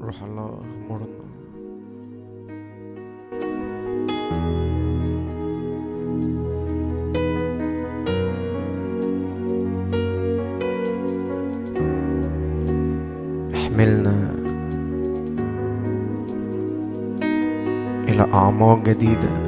روح الله اغمرنا احملنا إلى أعماق جديدة.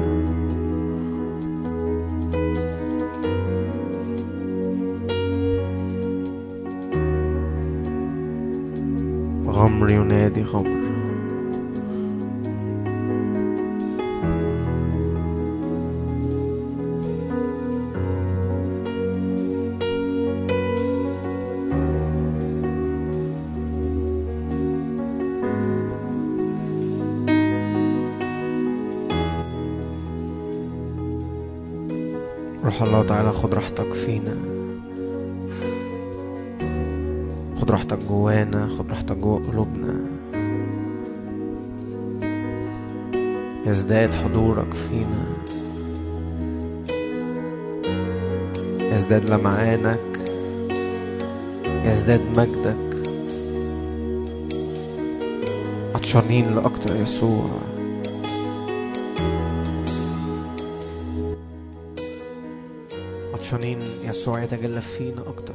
خد راحتك فينا. خد راحتك جوانا خد راحتك جوا قلوبنا. يزداد حضورك فينا. يزداد لمعانك. يزداد مجدك. عطشانين لأكتر يسوع. يسوع يتجلى فينا أكتر.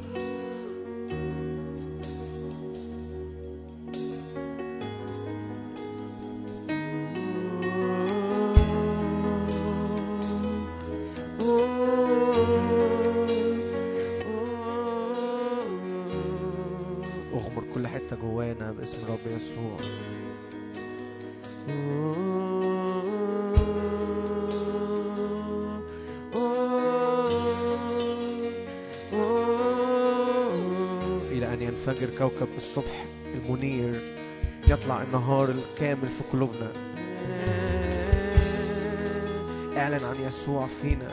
كوكب الصبح المنير يطلع النهار الكامل في قلوبنا. اعلن عن يسوع فينا.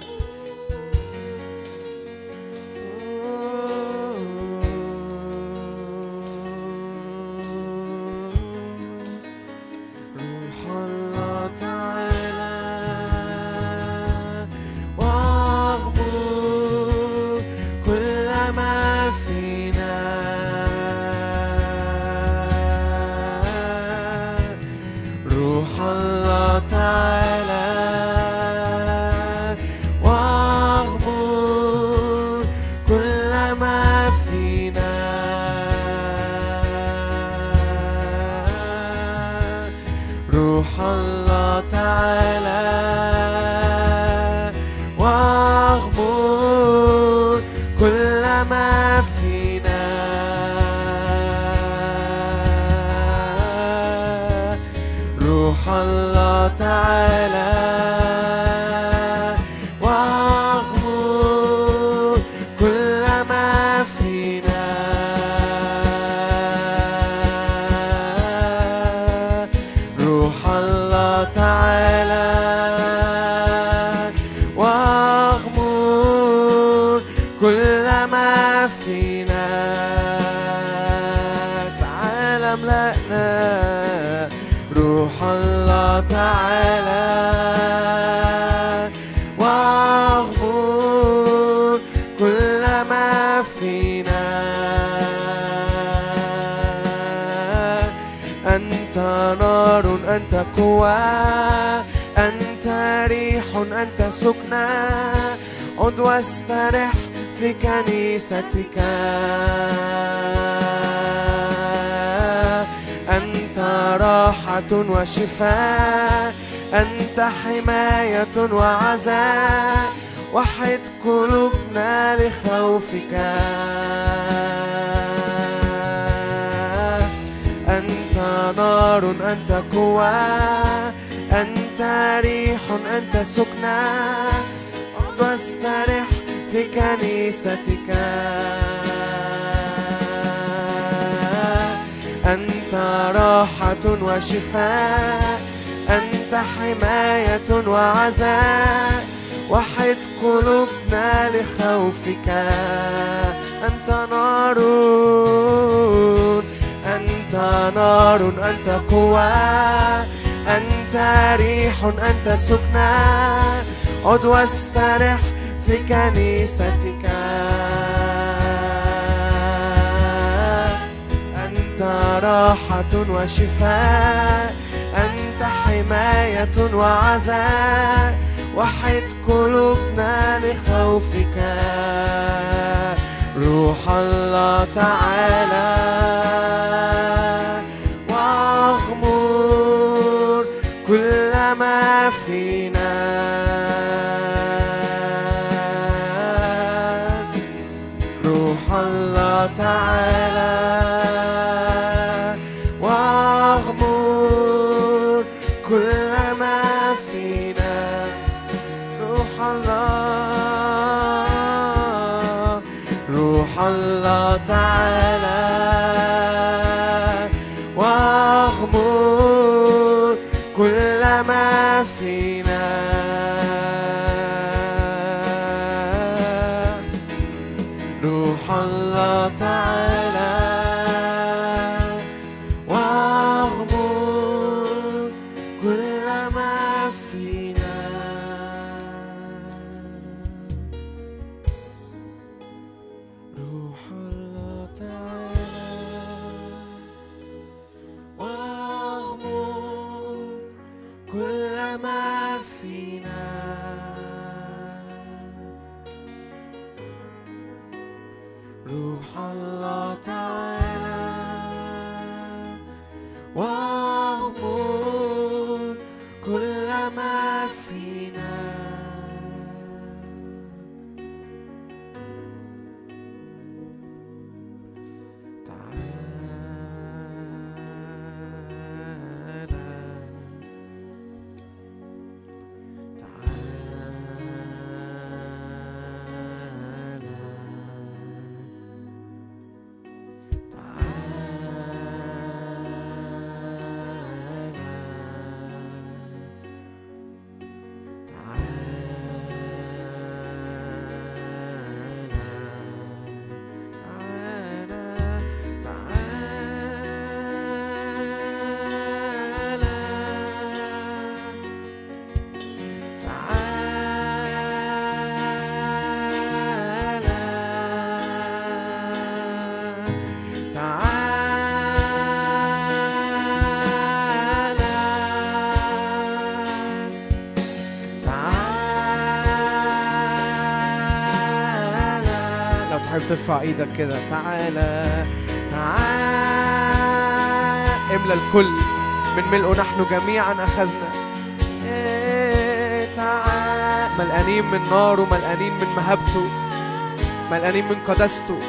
وشفاء أنت حماية وعزاء وحد قلوبنا لخوفك. أنت نار أنت نار أنت قوة أنت ريح أنت سكنى. عد واسترح في كنيستك. راحة وشفاء أنت حماية وعزاء وحد قلوبنا لخوفك. روح الله تعالى وأغمر كل ما فينا. روح الله تعالى الله ترفع إيدك كده. تعالى تعالى. املى الكل من ملئه نحن جميعا أخذنا. تعالى. ملقانين من ناره ملقانين من مهابته ملقانين من قداسته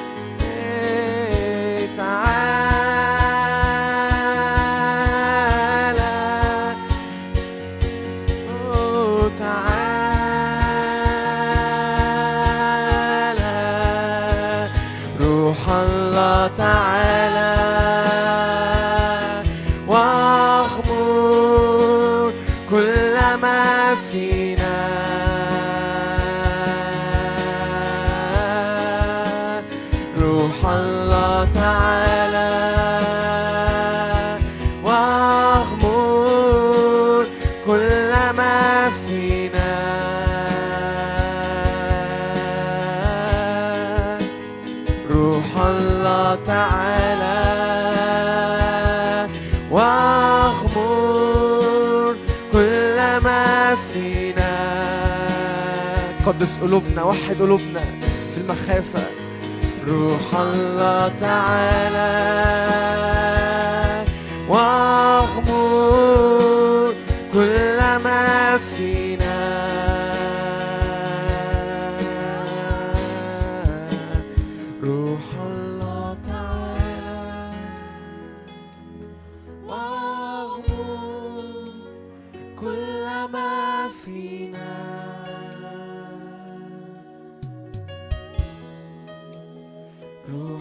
قدس قلوبنا وحد قلوبنا في المخافة. روح الله تعالى واغمر كل ما فينا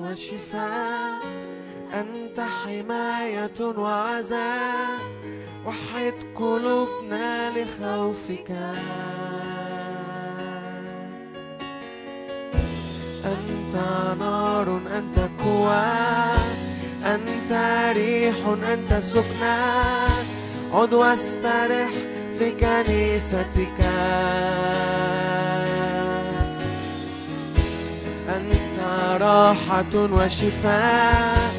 وشفاء أنت حماية وعزاء وحد قلوبنا لخوفك. أنت نار أنت قوة أنت ريح أنت سكنى عد واسترح في كنيستك. راحة وشفاء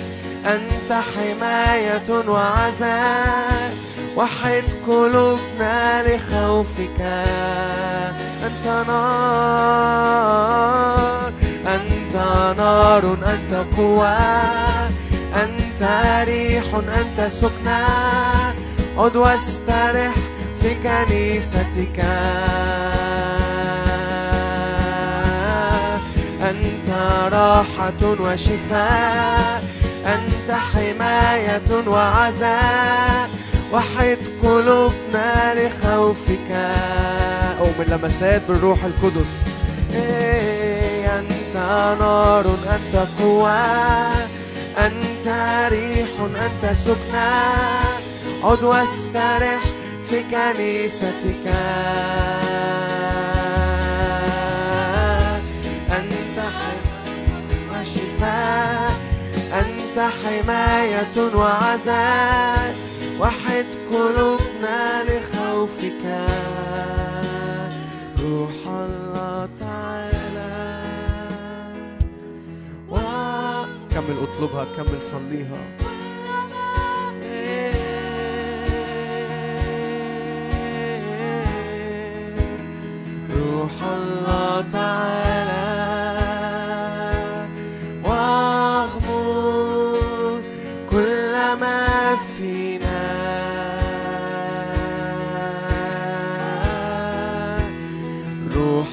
أنت حماية وعزاء وحد قلوبنا لخوفك. أنت نار أنت نار أنت قوة أنت ريح أنت سكنى. عد واسترح في كنيستك. أنت راحة وشفاء أنت حماية وعزاء وحد قلوبنا لخوفك. أو من لمسات بالروح القدس. إيه أنت نار أنت قوة أنت ريح أنت سكنى. عد واسترح في كنيستك. أنت حماية وعزاء وحد قلوبنا لخوفك. روح الله تعالى. و... كمل اطلبها كمل صليها. روح الله تعالى.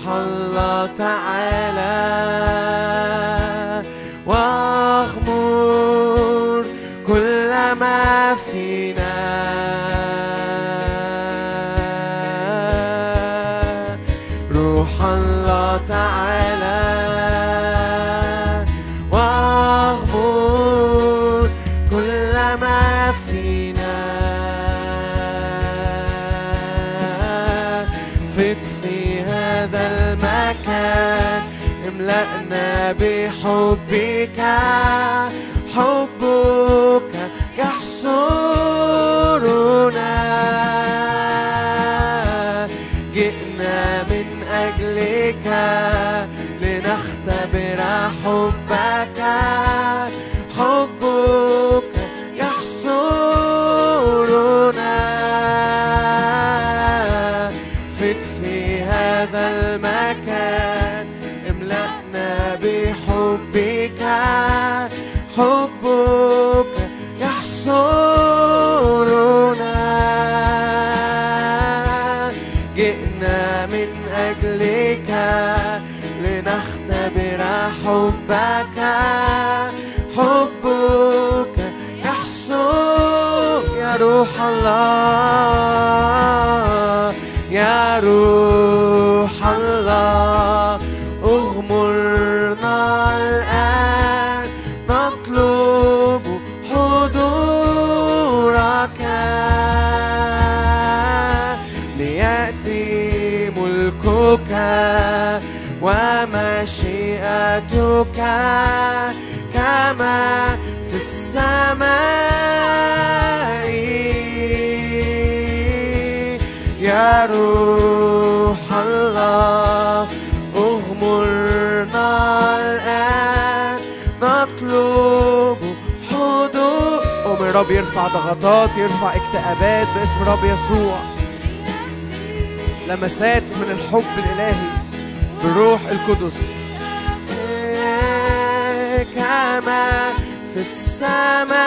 الله تعالى. بحبك حبك يحصرنا. جئنا من أجلك لنختبر حبك. حبك حبك ومشيئتك كما في السماء. يا روح الله اغمرنا الآن. نطلب حضور. قوم الرب يرفع ضغطات يرفع اكتئابات باسم رب يسوع. لمسات من الحب الإلهي بالروح القدس. كما في السماء.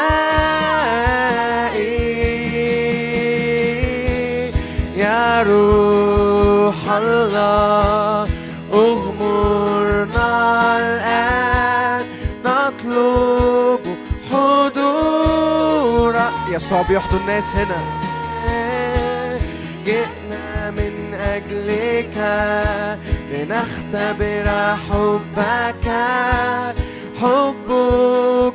يا روح الله اغمرنا الآن نطلب حضور. يسوع بيحضر الناس هنا. جئنا من أجلك لنختبر حبك. حبك يحصر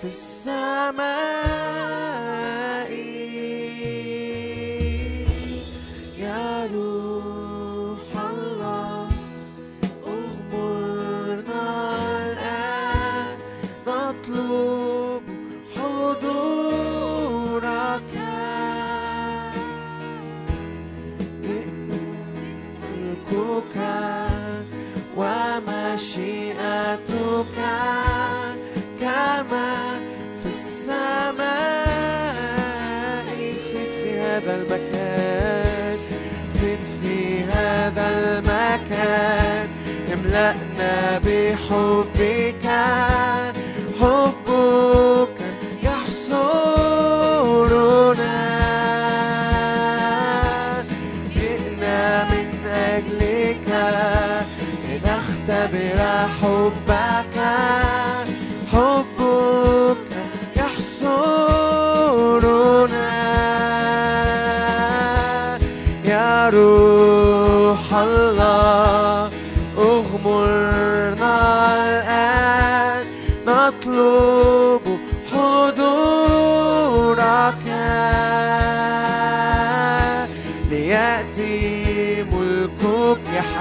for summer. بك املأنا بحبك حبك يحصرنا. جئنا من أجلك لنختبر حبك.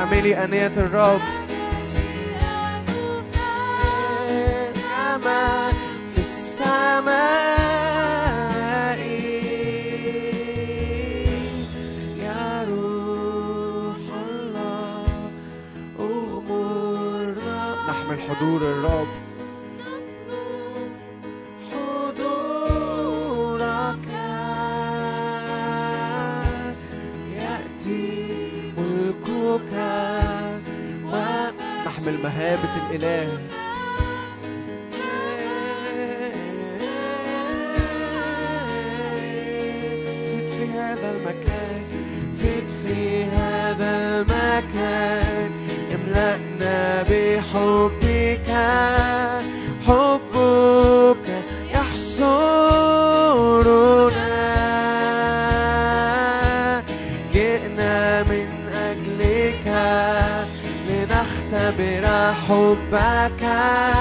I'm really Amelia Anita Rob. مهابة الإله. فيت في هذا المكان فيت في هذا المكان. املأنا بحبك. hold back. I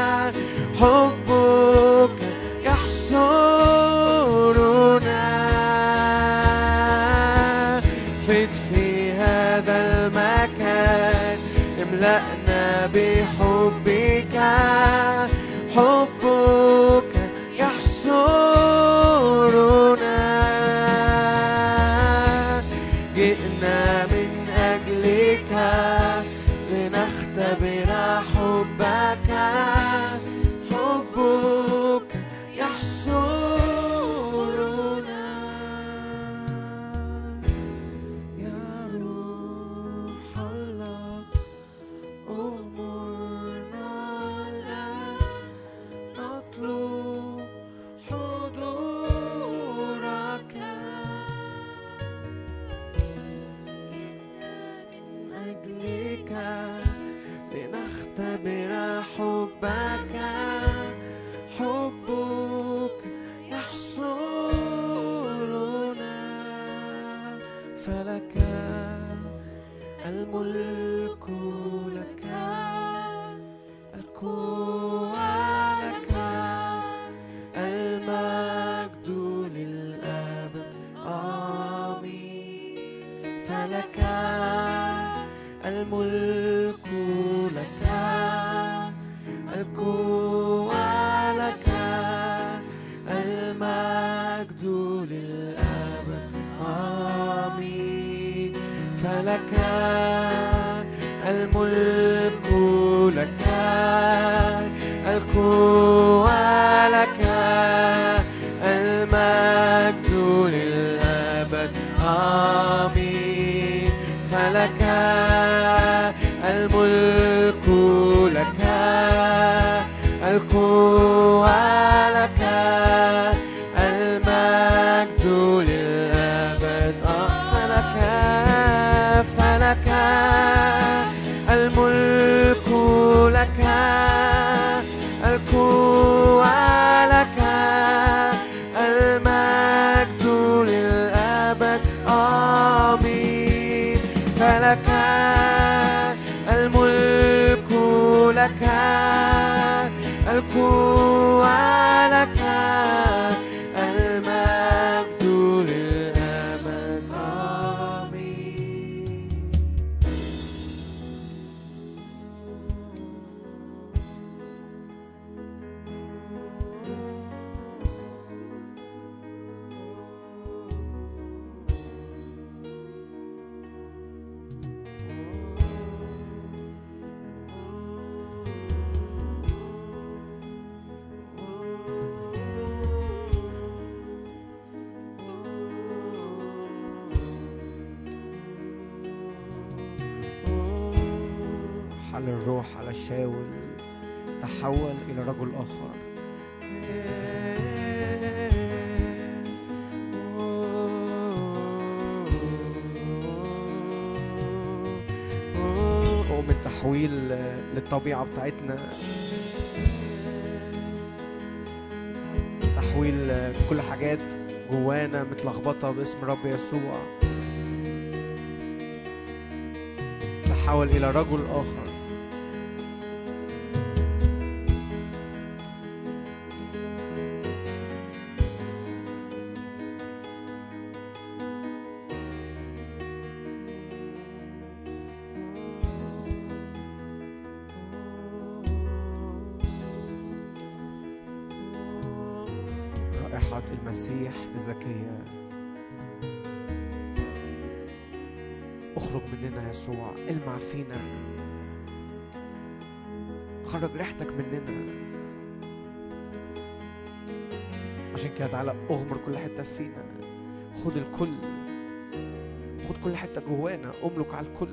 على الكل.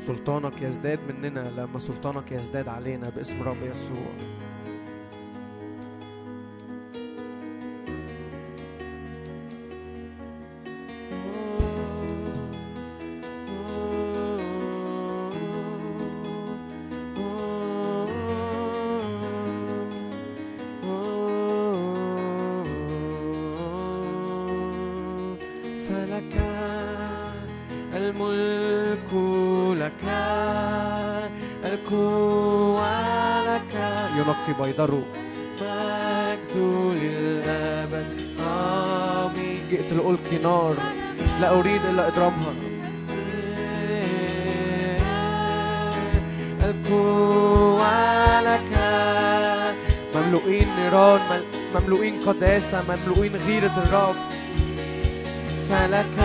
سلطانك يزداد مننا لما سلطانك يزداد علينا باسم رب يسوع. قداسة مملوئين غيرة الرب. فلك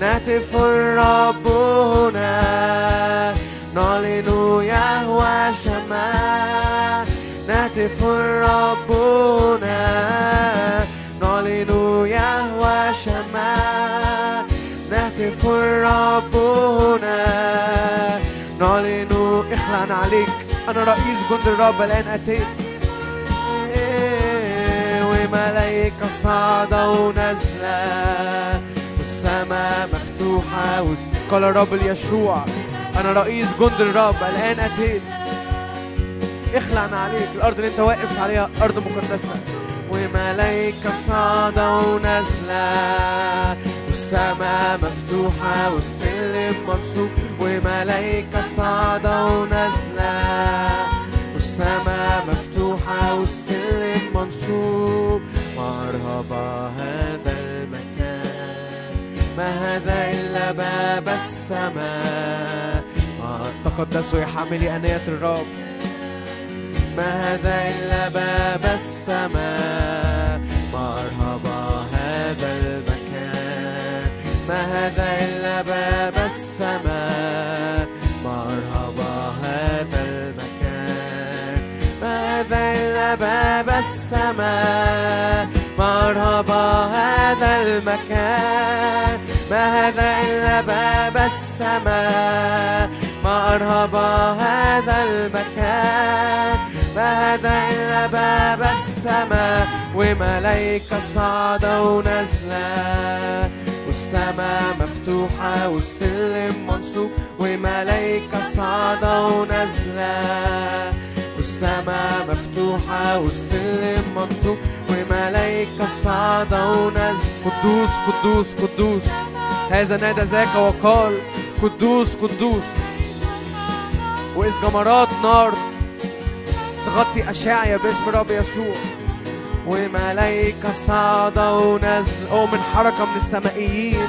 نهتف الرب هنا نعلن يهوى الشمال نهتف الرب هنا نعلن يهوى الشمال نهتف الرب هنا نعلن اخلعنا عليك. أنا رئيس جند الرب الآن أتيت. وملائكة صاعدة ونازلة والسماء مفتوحة. قال الرب ليشوع أنا رئيس جند الرب الآن أتيت اخلعنا عليك الأرض اللي أنت واقف عليها أرض مقدسة. وملائكة صاعدة ونازلة. والسماء مفتوحة والسلم منصوب وملائكة صاعدة ونازلة. والسماء مفتوحة والسلم منصوب مرحبا ما هذا إلا باب السماء. ما تقدسوا يا حاملي أنية الرب. ما هذا إلا باب السماء. مرحبا هذا المكان. ما هذا إلا باب السماء. مرحبا هذا المكان. ما هذا إلا باب السماء. مرحبا هذا المكان. ما هذا إلا باب السماء مرحبا هذا المكان. ما هذا إلا باب السماء وملايكة صاعدة ونازلة والسماء مفتوحة والسلم منصوب وملايكة صاعدة ونازلة والسماء مفتوحة والسلم منصوب وملايكة صاعدة ونازلة قدوس قدوس قدوس. هذا نادى ذاك وقال قدوس قدوس. وإذ جمرات نار تغطي أشعيا باسم رب يسوع. وملايكة صاعدة ونازلة أو من حركة من السمائيين.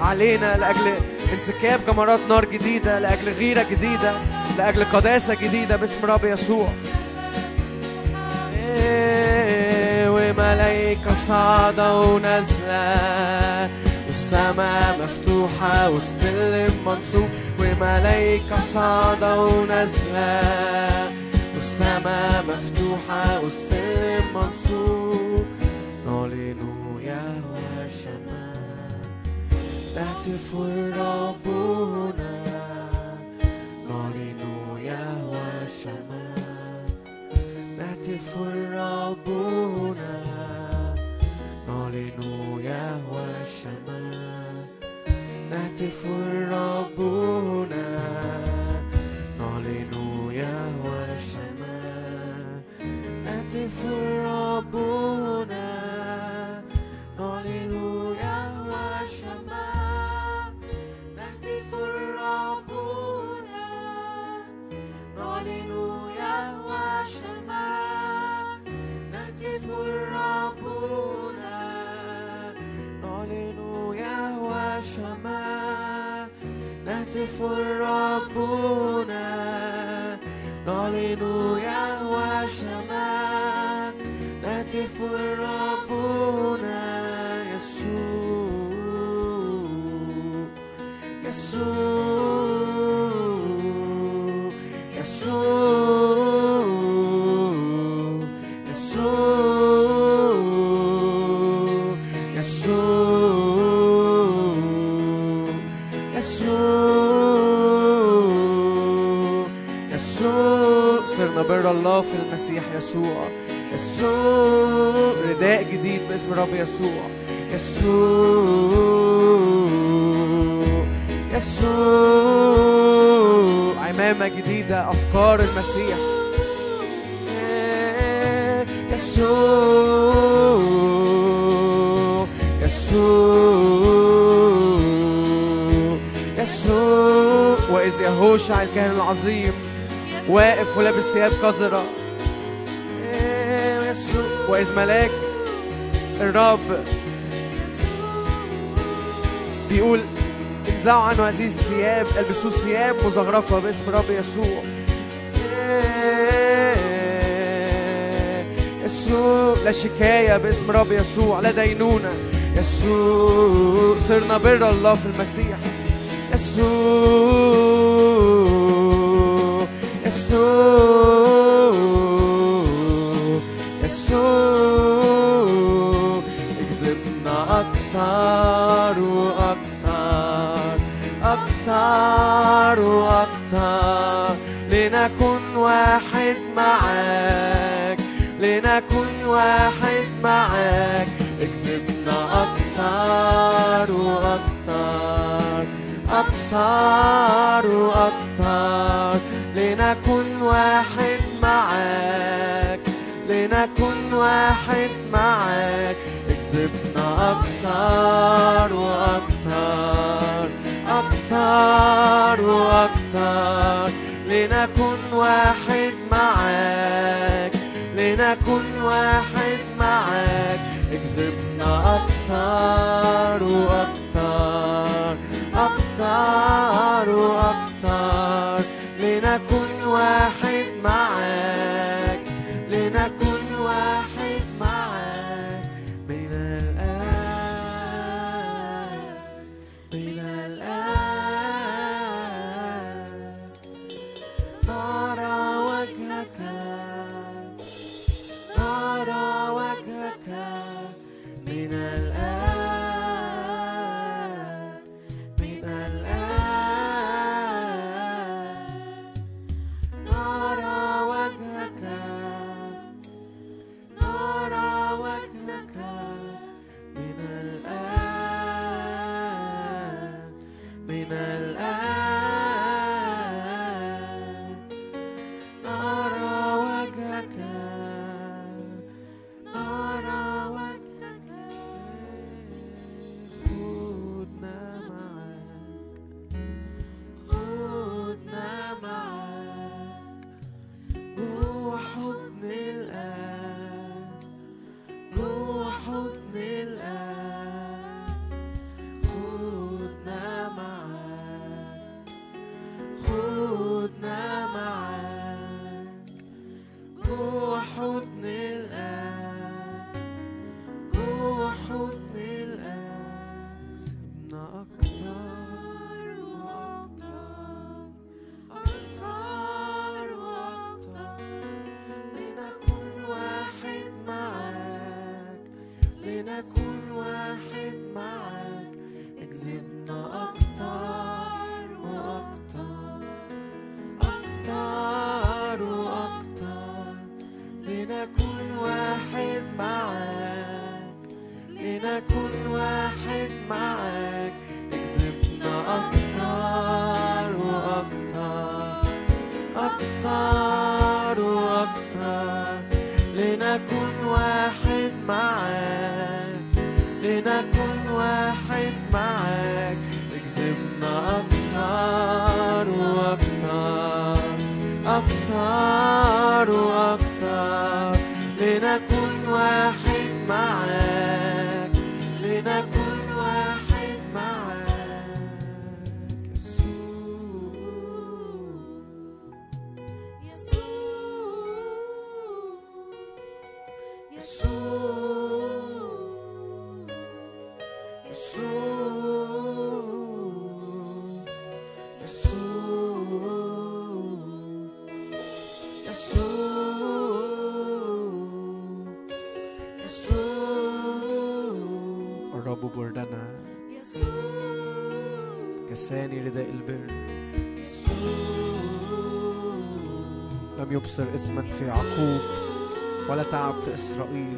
علينا لأجل انسكاب جمرات نار جديدة لأجل غيرة جديدة لأجل قداسة جديدة باسم رب يسوع. وملايكة صاعدة ونازلة والسماء مفتوحة والسلم منصوب وملايكة صاعدة ونازلة. والسماء مفتوحة والسلم منصوب. نعلن يهوى الشمال نهتف الرب هنا نعلن يهوى الشمال نهتف الرب هنا نعلن يهوى الشمال نهتف الرب هنا نعلن يهوى الشمال نهتف الرب هنا نعلن يهوى الشمال نهتف الرب هنا نعلن يهوى الشمال شمع. نهتف ربنا. نعلن يهوى السماء نهتف ربنا الله في المسيح يسوع. يسوع رداء جديد باسم رب يسوع. يسوع يسوع عمامة جديدة أفكار المسيح. يسوع يسوع يسوع وإذ يهوشع الكاهن العظيم واقف ولابس ثياب قذرة. يسوع وإذ ملاك الرب بيقول انزعوا عنه هذه الثياب البسوه ثياب مزخرفة باسم رب يسوع. يسوع لا شكاية باسم رب يسوع لا دينونة. يسوع صرنا بر الله في المسيح. يسوع واحد معاك. اكذبنا أكتر وأكتر أكتر وأكتر. لنكن واحد معاك. لنكن واحد معاك. اكذبنا أكتر وأكتر أكتر وأكتر. لنكن واحد معاك. لنكن واحد معاك. اكذبنا أكتر وأكتر أكتر وأكتر. لنكن واحد أكثر. لنكون واحد يصير اسمك في يعقوب ولا تعب في إسرائيل.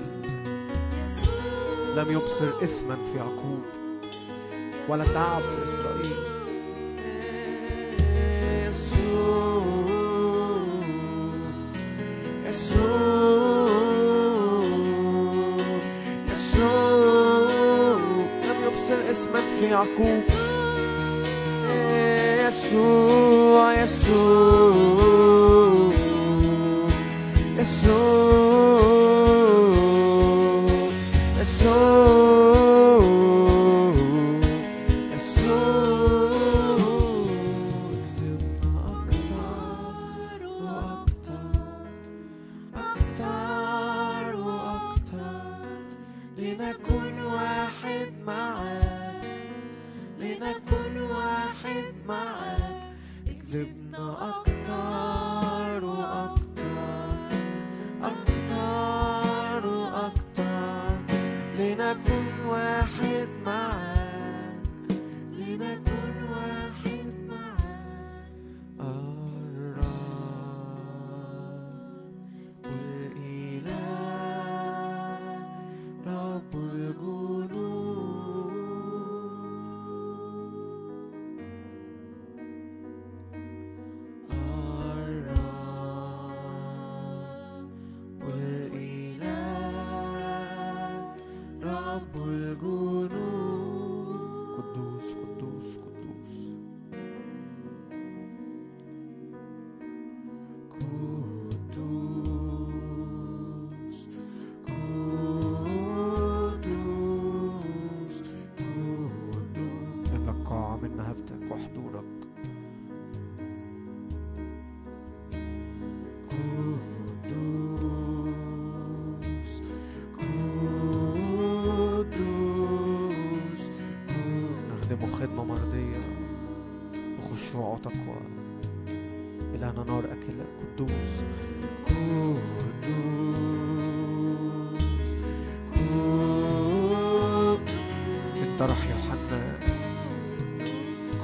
لم يبصر إثما في يعقوب ولا تعب في إسرائيل. يسوع يسوع يسوع لم يبصر إثما في يعقوب. يسوع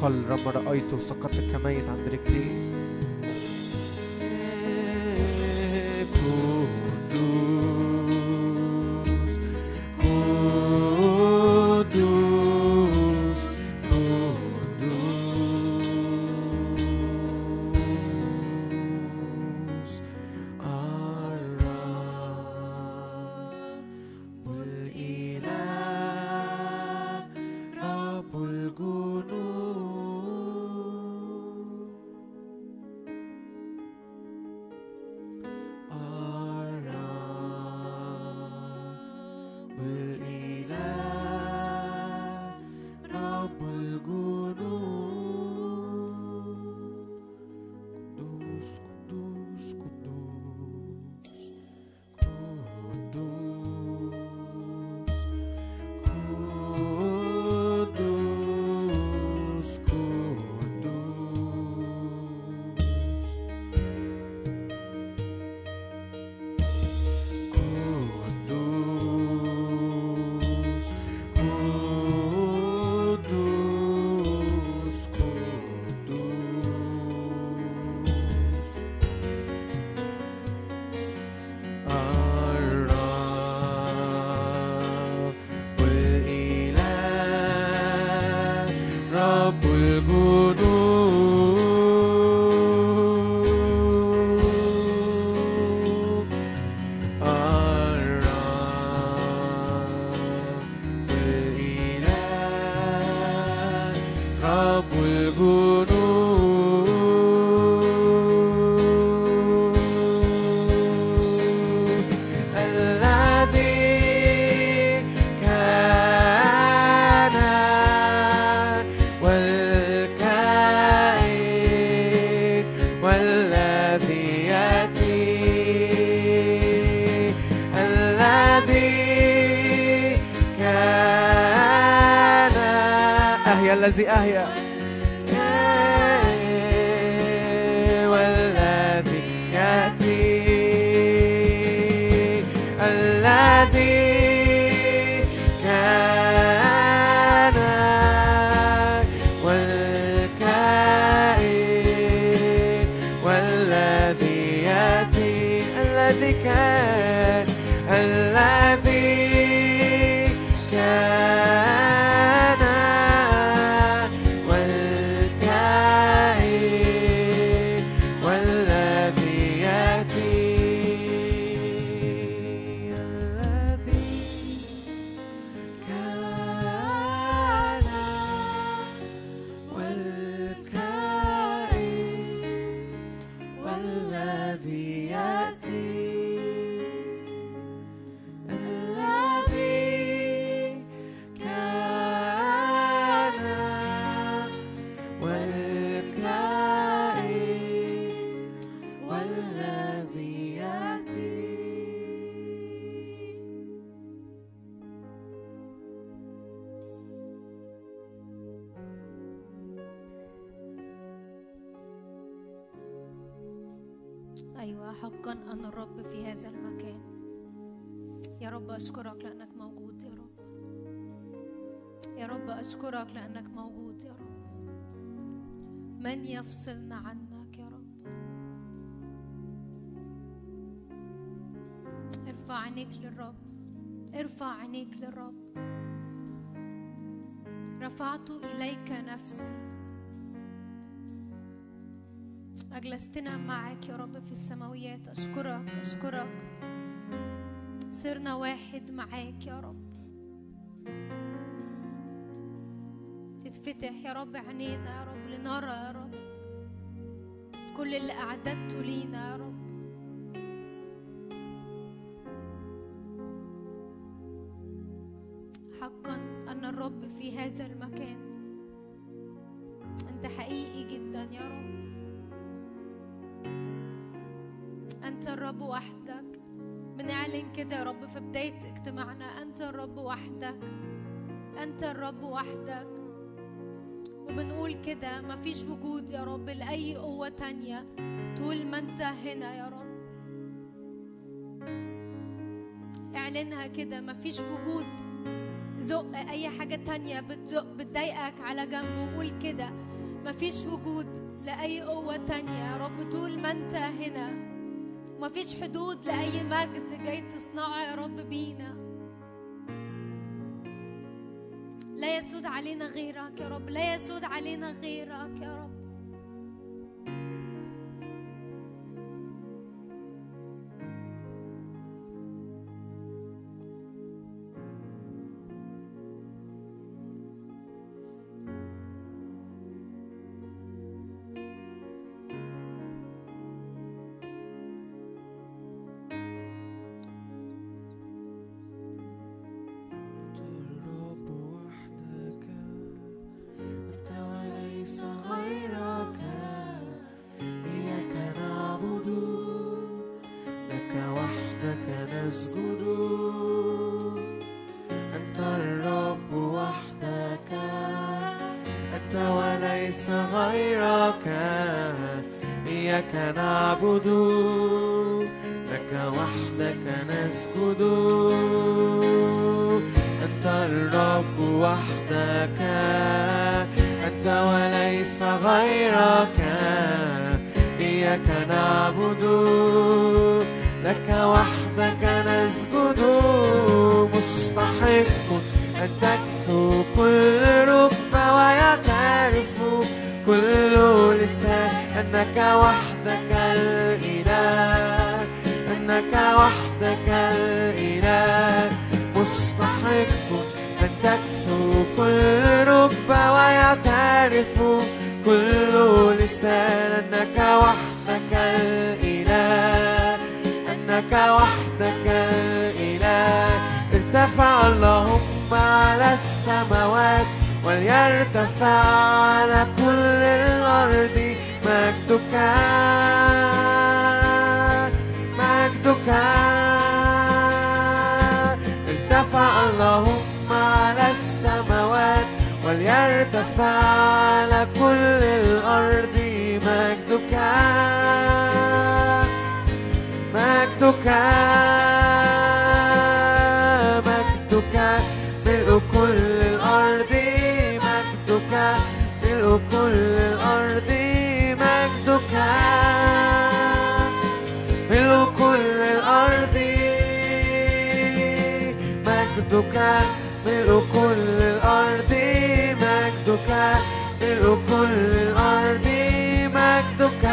قال رب رأيته سقطت كميت عند رجليه أشكرك لأنك موجود يا رب. من يفصلنا عنك يا رب؟ ارفع عينيك للرب. ارفع عينيك للرب. رفعت إليك نفسي. أجلستنا معك يا رب في السماويات. أشكرك أشكرك. صرنا واحد معاك يا رب. تتفتح يا رب عينينا يا رب لنرى يا رب. كل اللي أعددته لينا يا رب. حقا أن الرب في هذا المكان. أنت حقيقي جدا يا رب. أنت الرب وحدك. بنعلن كده يا رب في بداية اجتماعنا. أنت الرب وحدك. أنت الرب وحدك. وبنقول كده مفيش وجود يا رب لأي قوة تانية طول ما أنت هنا يا رب. اعلنها كده مفيش وجود زق أي حاجة تانية بتزق بتضايقك على جنب. وقول كده مفيش وجود لأي قوة تانية يا رب طول ما أنت هنا. مفيش حدود لأي مجد جاي تصنعه يا رب بينا. لا يسود علينا غيرك يا رب لا يسود علينا غيرك يا رب. وحدك أنت وليس غيرك. إياك نعبد لك وحدك نسجد. مستحق أن تكثو كل رب ويعترف. كل لسان أنك وحدك الإله. أنك وحدك الإله. مستحق أن تكثو كل رب ويعترف كل لسان أنك وحدك الإله أنك وحدك الإله ارتفع اللهم على السماوات وليرتفع على كل الأرض مجدك مجدك ارتفع اللهم على كل الأرض مجدك. مجدك. مجدك. ملء كل الأرض. مجدك. ملء كل الأرض. مجدك. ملء كل الأرض. مجدك. ملء كل الأرض مجدك كل الأرض مجدك.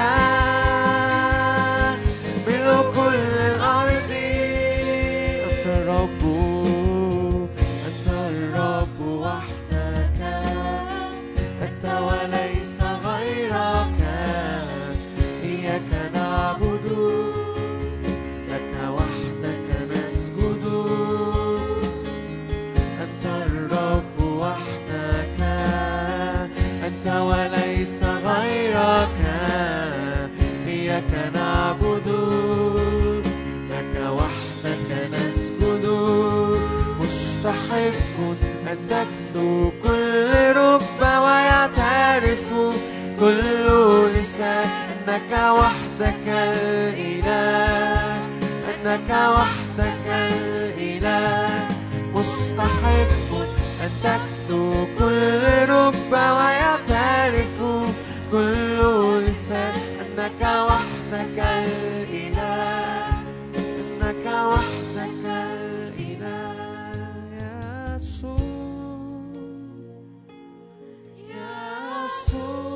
كل رب ويعترف كل لسان أنك وحدك الإله أنك وحدك الإله. مستحق أن تكثو كل رب ويعترف كل لسان أنك وحدك الإله أنك وحدك الإله. So.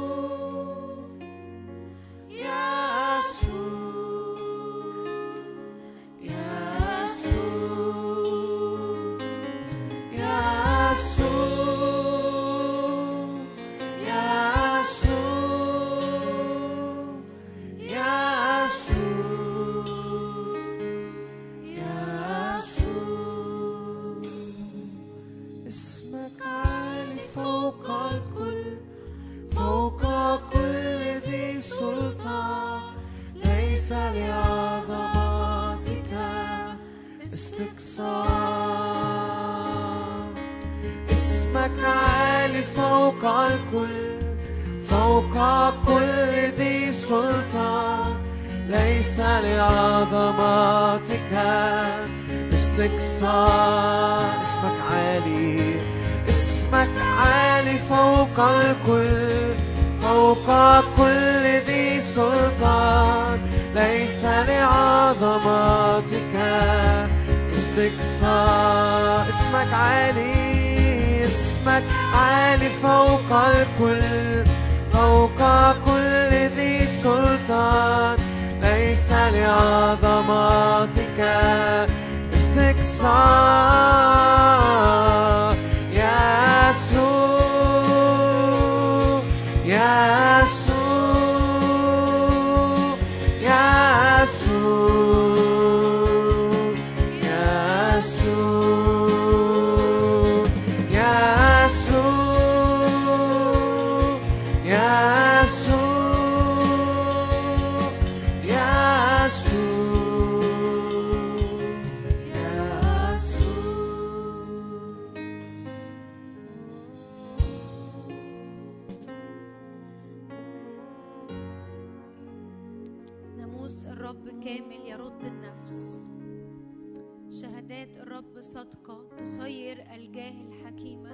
فوق الكل فوق كل ذي سلطان. ليس لعظمتك استقصاء. اسمك عالي اسمك عالي فوق الكل فوق كل ذي سلطان. ليس لعظمتك استقصاء. اسمك عالي. اسمك عالي فوق الكل فوق كل ذي سلطان. ليس لعظمتك استقصاء الرب كامل يرد النفس. شهادات الرب صادقة. تصير الجاهل حكيما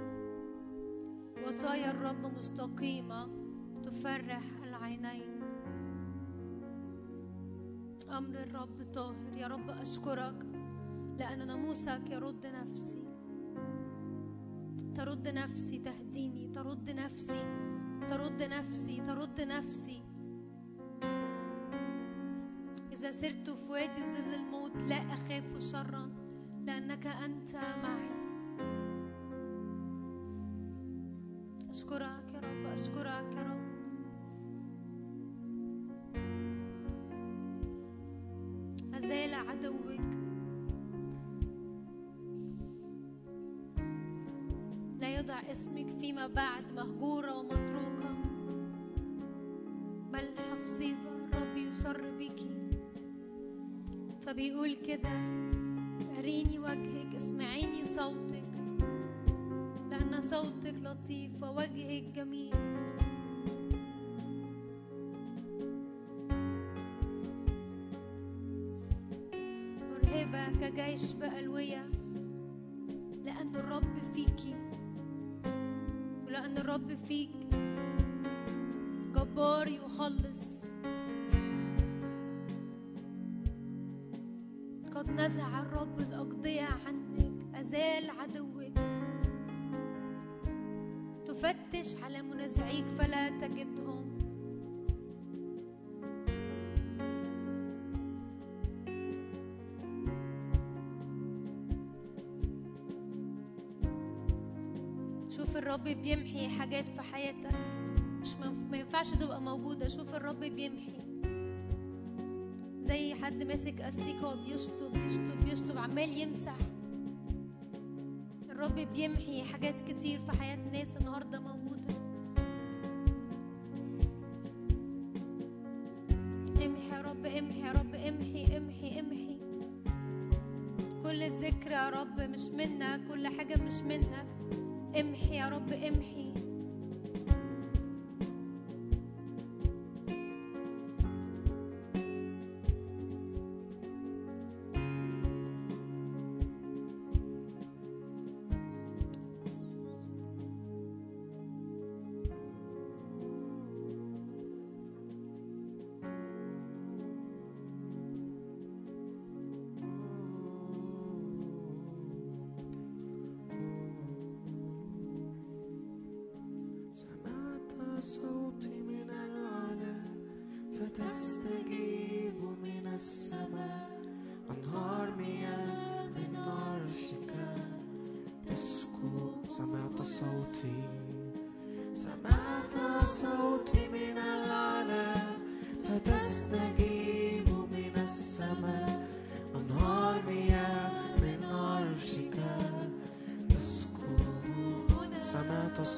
وصايا الرب مستقيمة. تفرح العينين. أمر الرب طاهر. يا رب أشكرك لأن ناموسك يرد نفسي. ترد نفسي تهديني. ترد نفسي ترد نفسي ترد نفسي. إذا سرت في وادي ظل الموت لا أخاف شرا لأنك أنت معي. أشكرك يا رب أشكرك يا رب. أزال عدوك. لا يضع اسمك فيما بعد مهجورة ومتروكة. فبيقول كده أريني وجهك اسمعيني صوتك لأن صوتك لطيف ووجهك جميل. مرهبة كجيش بألوية لأن الرب فيكي ولأن الرب فيك جبار يخلص. نزع الرب الأقضية عنك أزال عدوك. تفتش على منازعيك فلا تجدهم. شوف الرب بيمحي حاجات في حياتك. مش ما ينفعش تبقى موجودة. شوف الرب بيمحي. حد ماسك استيكة وبيشطب يشطب يشطب عمال يمسح. الرب بيمحي حاجات كتير في حياة ناس النهاردة موجودة. امحي يا رب امحي يا رب امحي امحي امحي. كل الذكر يا رب مش منك كل حاجة مش منك. امحي يا رب امحي.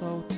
Oh.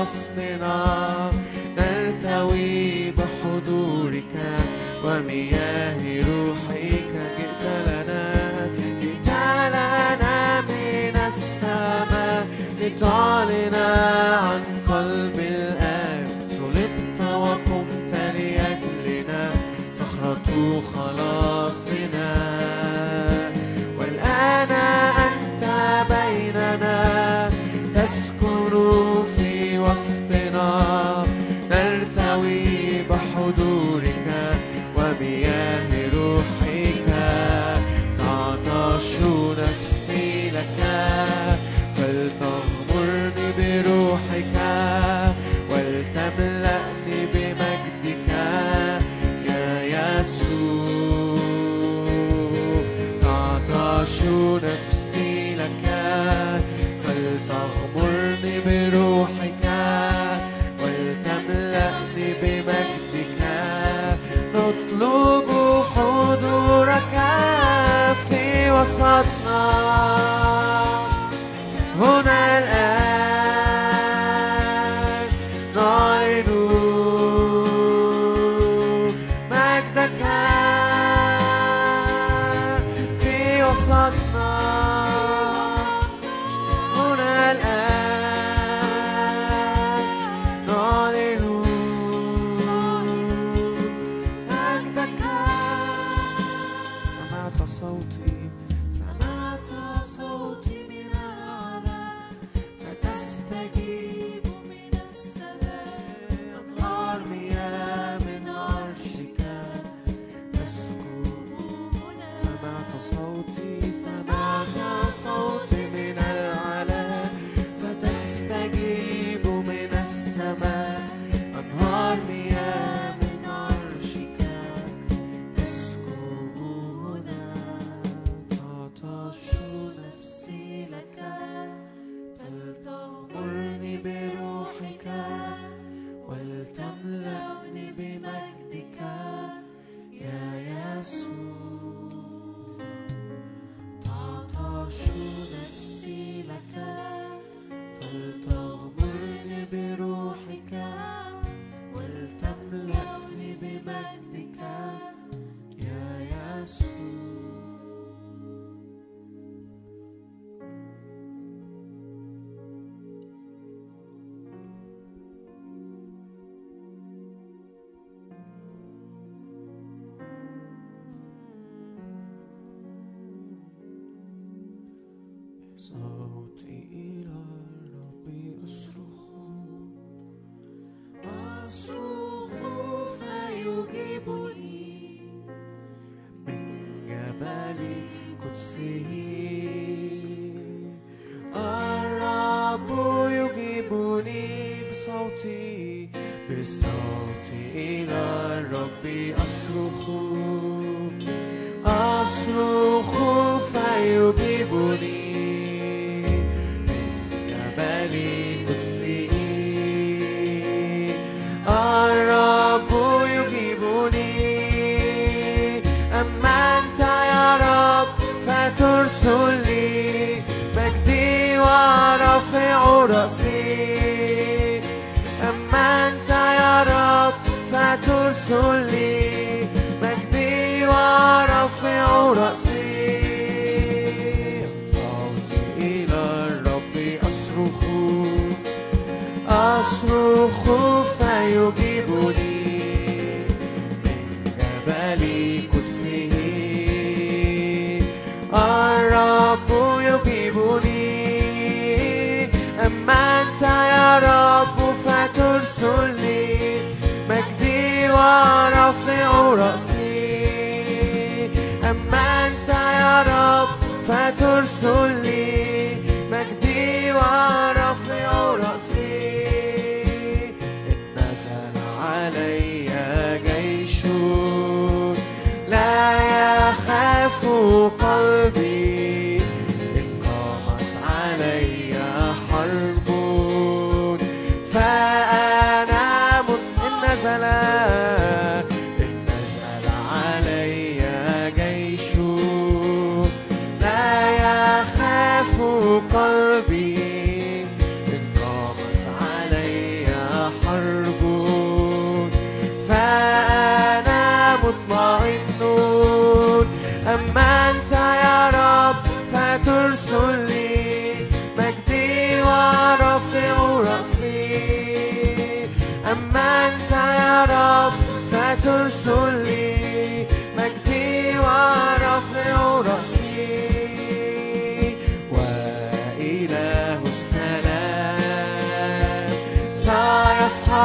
وسطنا نرتوي بحضورك ومياه روحك. جئت لنا جئت لنا من السماء لتعلن عن وسطنا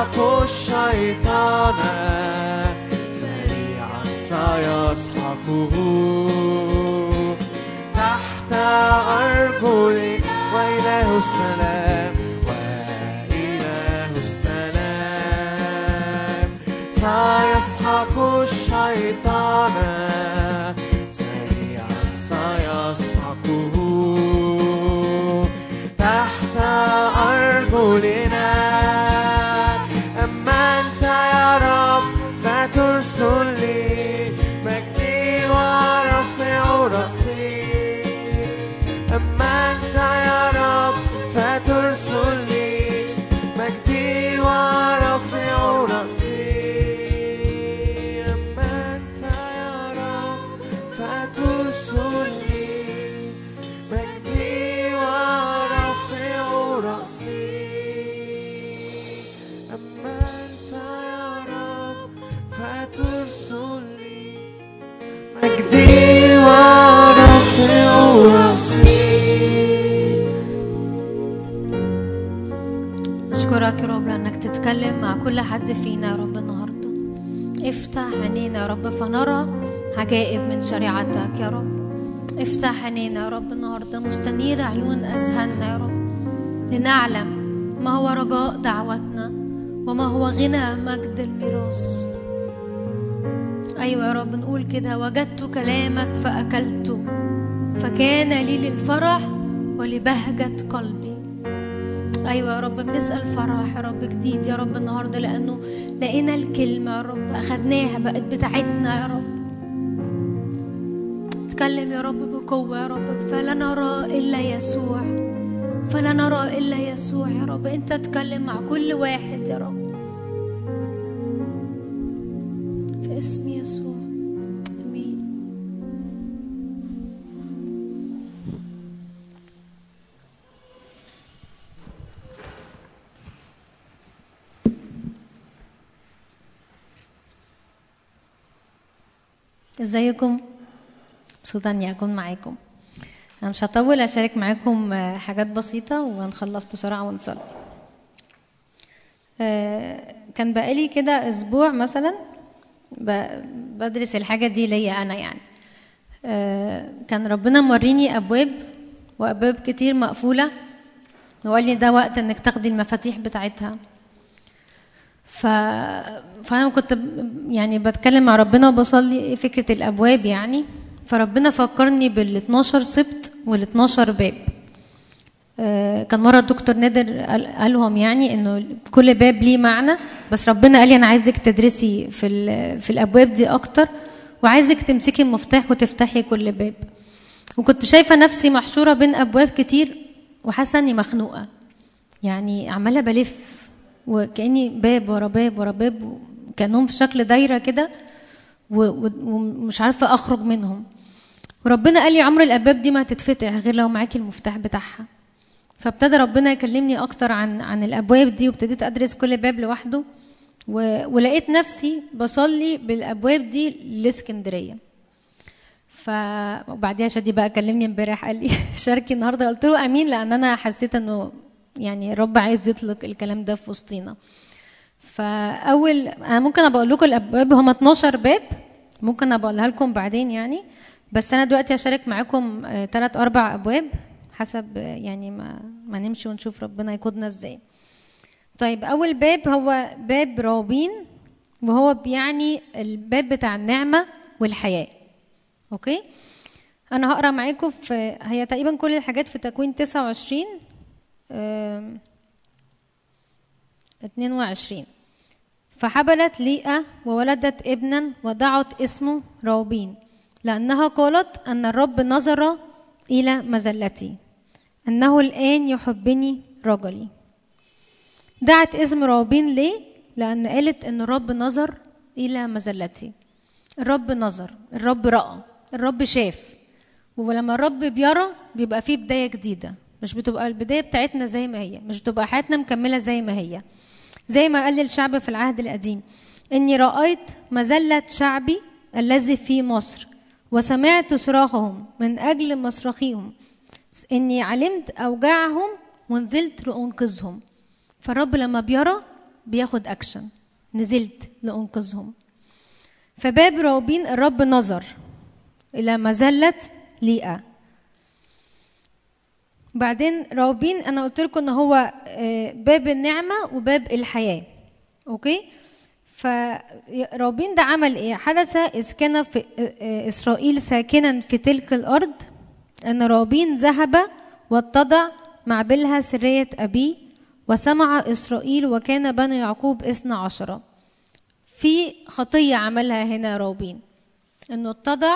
يسحق الشيطان سريعا سيسحقه تحت أرجلك وإله السلام حد فينا يا رب النهارده. افتح عينينا يا رب فنرى عجائب من شريعتك يا رب. افتح عينينا يا رب النهارده مستنير عيون اذهاننا يا رب. لنعلم ما هو رجاء دعوتنا وما هو غنى مجد الميراث. أيوه يا رب نقول كده وجدت كلامك فأكلته فكان لي للفرح ولبهجة قلبي. أيوه يا رب بنسأل فرح يا رب جديد يا رب النهارده لأنه لقينا الكلمة يا رب أخدناها بقت بتاعتنا يا رب. اتكلم يا رب بقوة يا رب فلا نرى إلا يسوع فلا نرى إلا يسوع يا رب. أنت اتكلم مع كل واحد يا رب. ازيكم؟ مبسوطه اني اكون معاكم. أنا مش هطول أشارك معاكم آه، حاجات بسيطة وهنخلص بسرعة ونصلي. آه، كان بقالي كده أسبوع مثلا بدرس الحاجة دي ليا أنا يعني. آه، كان ربنا موريني أبواب وأبواب كتير مقفولة. وقال لي ده وقت إنك تاخدي المفاتيح بتاعتها. ف... فأنا كنت يعني بتكلم مع ربنا وبصلي فكرة الأبواب يعني. فربنا فكرني بال 12 سبت وال 12 باب. آه، كان مرة الدكتور نادر قال- قالهم يعني إنه كل باب ليه معنى. بس ربنا قال لي أنا عايزك تدرسي في في الأبواب دي أكتر. وعايزك تمسكي المفتاح وتفتحي كل باب. وكنت شايفة نفسي محشورة بين أبواب كتير وحاسة إني مخنوقة. يعني عمالة بلف وكأني باب ورا باب ورا باب كأنهم في شكل دايرة كده ومش عارفة أخرج منهم. وربنا قال لي عمر الابواب دي ما هتتفتح غير لو معاكي المفتاح بتاعها. فابتدى ربنا يكلمني أكتر عن عن الأبواب دي وابتديت أدرس كل باب لوحده و... ولقيت نفسي بصلي بالأبواب دي لإسكندرية. ف وبعديها شادي بقى كلمني امبارح قال لي شاركي النهارده. قلت له آمين لأن أنا حسيت إنه يعني الرب عايز يطلق الكلام ده في وسطينا. فأول أنا ممكن أبقى أقول لكم الأبواب هم 12 باب ممكن أبقى أقولها لكم بعدين يعني. بس أنا دلوقتي هشارك معاكم ثلاث أربع أبواب حسب آه، يعني ما ما نمشي ونشوف ربنا يقودنا إزاي. طيب أول باب هو باب راوبين وهو بيعني الباب بتاع النعمة والحياة. أوكي؟ أنا هقرأ معاكم في هي تقريبا كل الحاجات في تكوين 29 آم، 22 فحبلت ليئة وولدت ابنا ودعت اسمه روبين لأنها قالت أن الرب نظر إلى مزلتي أنه الآن يحبني رجلي. دعت اسم روبين ليه؟ لأن قالت أن الرب نظر إلى مزلتي الرب نظر الرب رأى الرب شاف. ولما الرب بيرى بيبقى فيه بداية جديدة. مش بتبقى البداية بتاعتنا زي ما هي مش بتبقى حياتنا مكملة زي ما هي. زي ما قال الشعب في العهد القديم إني رأيت مذلة شعبي الذي في مصر وسمعت صراخهم من أجل مصرخيهم. إني علمت أوجاعهم ونزلت لأنقذهم. فالرب لما بيرى بياخد أكشن. نزلت لأنقذهم. فباب راوبين الرب نظر إلى مذلة ليئة. بعدين راوبين أنا قلت لكم إن هو آه، باب النعمة وباب الحياة. okay؟ فراوبين ده عمل إيه؟ حدث إذ كان في آه، آه، إسرائيل ساكنا في تلك الأرض أن راوبين ذهب واتضع مع بلها سرية أبيه وسمع إسرائيل وكان بنو يعقوب اثنا عشرة في خطية عملها هنا روبين إنه اتضع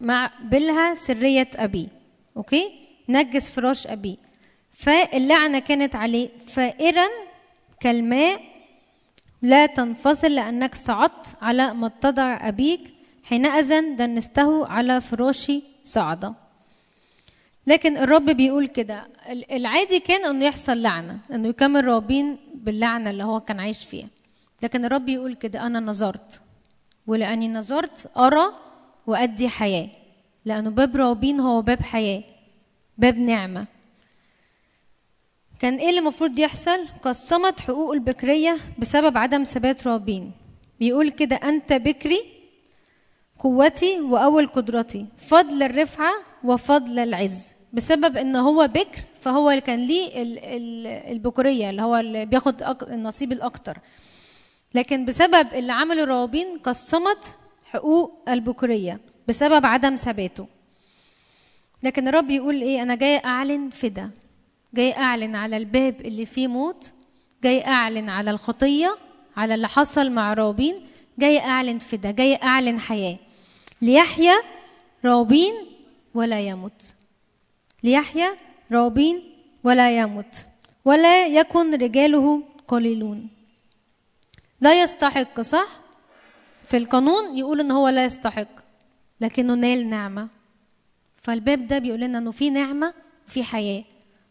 مع بلها سرية أبيه. أوكي؟ نجس فراش أبيه فاللعنة كانت عليه. فائرا كالماء لا تنفصل لأنك صعدت على ما اتضع أبيك. حينئذ دنسته على فراشي صعدا لكن الرب بيقول كده ال- العادي كان انه يحصل لعنة انه يكمل رابين باللعنة اللي هو كان عايش فيها. لكن الرب يقول كده أنا نظرت. ولأني نظرت أرى وأدي حياة. لأنه باب رابين هو باب حياة. باب نعمة. كان إيه اللي المفروض يحصل؟ قسمت حقوق البكرية بسبب عدم ثبات رابين. بيقول كده أنت بكري قوتي وأول قدرتي فضل الرفعة وفضل العز. بسبب إن هو بكر فهو اللي كان ليه ال- ال- البكوريه اللي هو اللي بياخد النصيب الأكتر. لكن بسبب اللي عمله الروابين قسمت حقوق البكوريه بسبب عدم ثباته. لكن الرب يقول إيه؟ أنا جاي أعلن فدا. جاي أعلن على الباب اللي فيه موت. جاي أعلن على الخطية على اللي حصل مع رابين جاي أعلن في ده جاي أعلن حياة. ليحيى رابين ولا يموت. ليحيى رابين ولا يموت. ولا يكن رجاله قليلون. لا يستحق صح؟ في القانون يقول إن هو لا يستحق لكنه نال نعمة. فالباب ده بيقول لنا إنه في نعمة وفي حياة.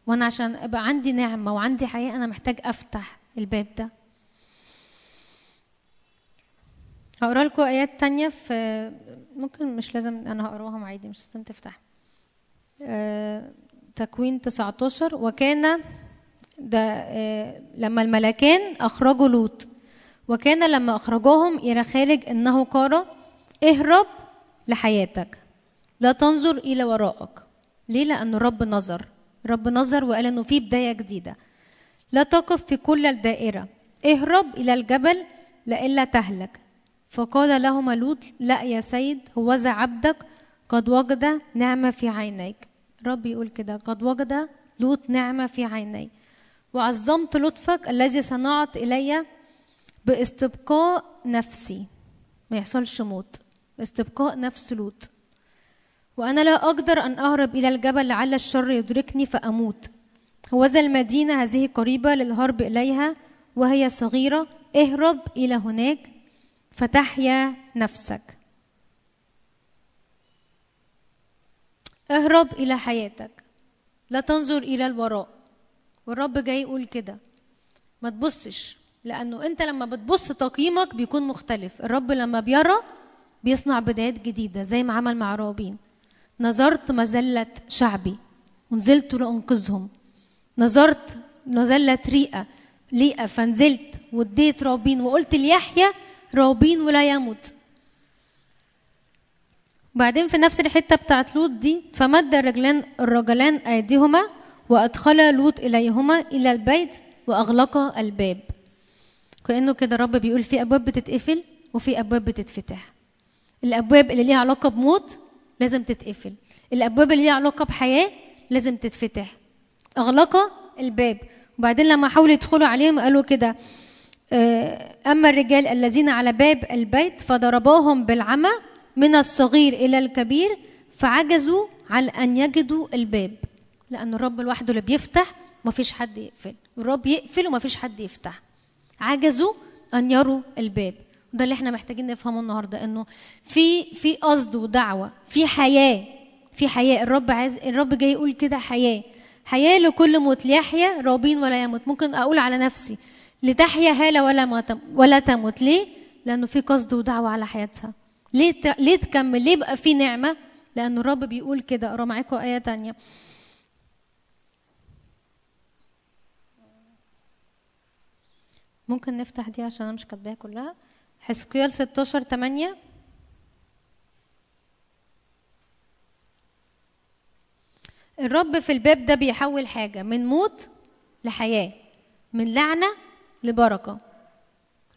وأنا عشان أبقى عندي نعمة وعندي حياة أنا محتاج أفتح الباب ده. هقرأ لكم آيات تانية في ممكن مش لازم أنا هقراهم عادي مش لازم تفتح. آه، تكوين 19 وكان ده آه، لما الملكان أخرجوا لوط. وكان لما أخرجوهم إلى خارج إنه قال اهرب لحياتك. لا تنظر إلى وراءك. ليه؟ لأن الرب نظر. الرب نظر وقال إنه في بداية جديدة. لا تقف في كل الدائرة. اهرب إلى الجبل لئلا تهلك. فقال لهما لوط لا يا سيد هوذا عبدك. قد وجد نعمة في عينيك. الرب يقول كده قد وجد لوط نعمة في عيني وعظمت لطفك الذي صنعت إلي باستبقاء نفسي. ما يحصلش موت. باستبقاء نفس لوط. وأنا لا أقدر أن أهرب إلى الجبل لعل الشر يدركني فأموت. هوذا المدينة هذه قريبة للهرب إليها وهي صغيرة. اهرب إلى هناك فتحيا نفسك. اهرب إلى حياتك. لا تنظر إلى الوراء. والرب جاي يقول كده. ما تبصش لأنه أنت لما بتبص تقييمك بيكون مختلف. الرب لما بيرى بيصنع بدايات جديدة زي ما عمل مع رابين نظرت مذلة شعبي ونزلت لأنقذهم. نظرت مذلة ريئة ليئة فنزلت واديت رابين وقلت ليحيى رابين ولا يموت. بعدين في نفس الحتة بتاعت لوط دي فمد الرجلان الرجلان أيديهما وأدخل لوط إليهما إلى البيت وأغلق الباب. كأنه كده الرب بيقول في أبواب بتتقفل وفي أبواب بتتفتح. الأبواب اللي ليها علاقة بموت لازم تتقفل. الأبواب اللي ليها علاقة بحياة لازم تتفتح. أغلق الباب. وبعدين لما حاولوا يدخلوا عليهم قالوا كده آه، أما الرجال الذين على باب البيت فضرباهم بالعمى من الصغير إلى الكبير فعجزوا عن أن يجدوا الباب. لأن الرب لوحده اللي بيفتح ومفيش حد يقفل. الرب يقفل ومفيش حد يفتح. عجزوا أن يروا الباب. ده اللي إحنا محتاجين نفهمه النهارده إنه في في قصد ودعوة في حياة في حياة. الرب عايز الرب جاي يقول كده حياة. حياة لكل موت ليحيى رابين ولا يموت. ممكن أقول على نفسي لتحيا هالة ولا ولا تموت. ليه؟ لأنه في قصد ودعوة على حياتها. ليه. ليه تكمل؟ ليه بقى في نعمة؟ لأن الرب بيقول كده. أقرأ معاكم آية تانية. ممكن نفتح دي عشان أنا مش كاتباها كلها. حزقيال 16 8 الرب في الباب ده بيحول حاجة من موت لحياة من لعنة لبركة.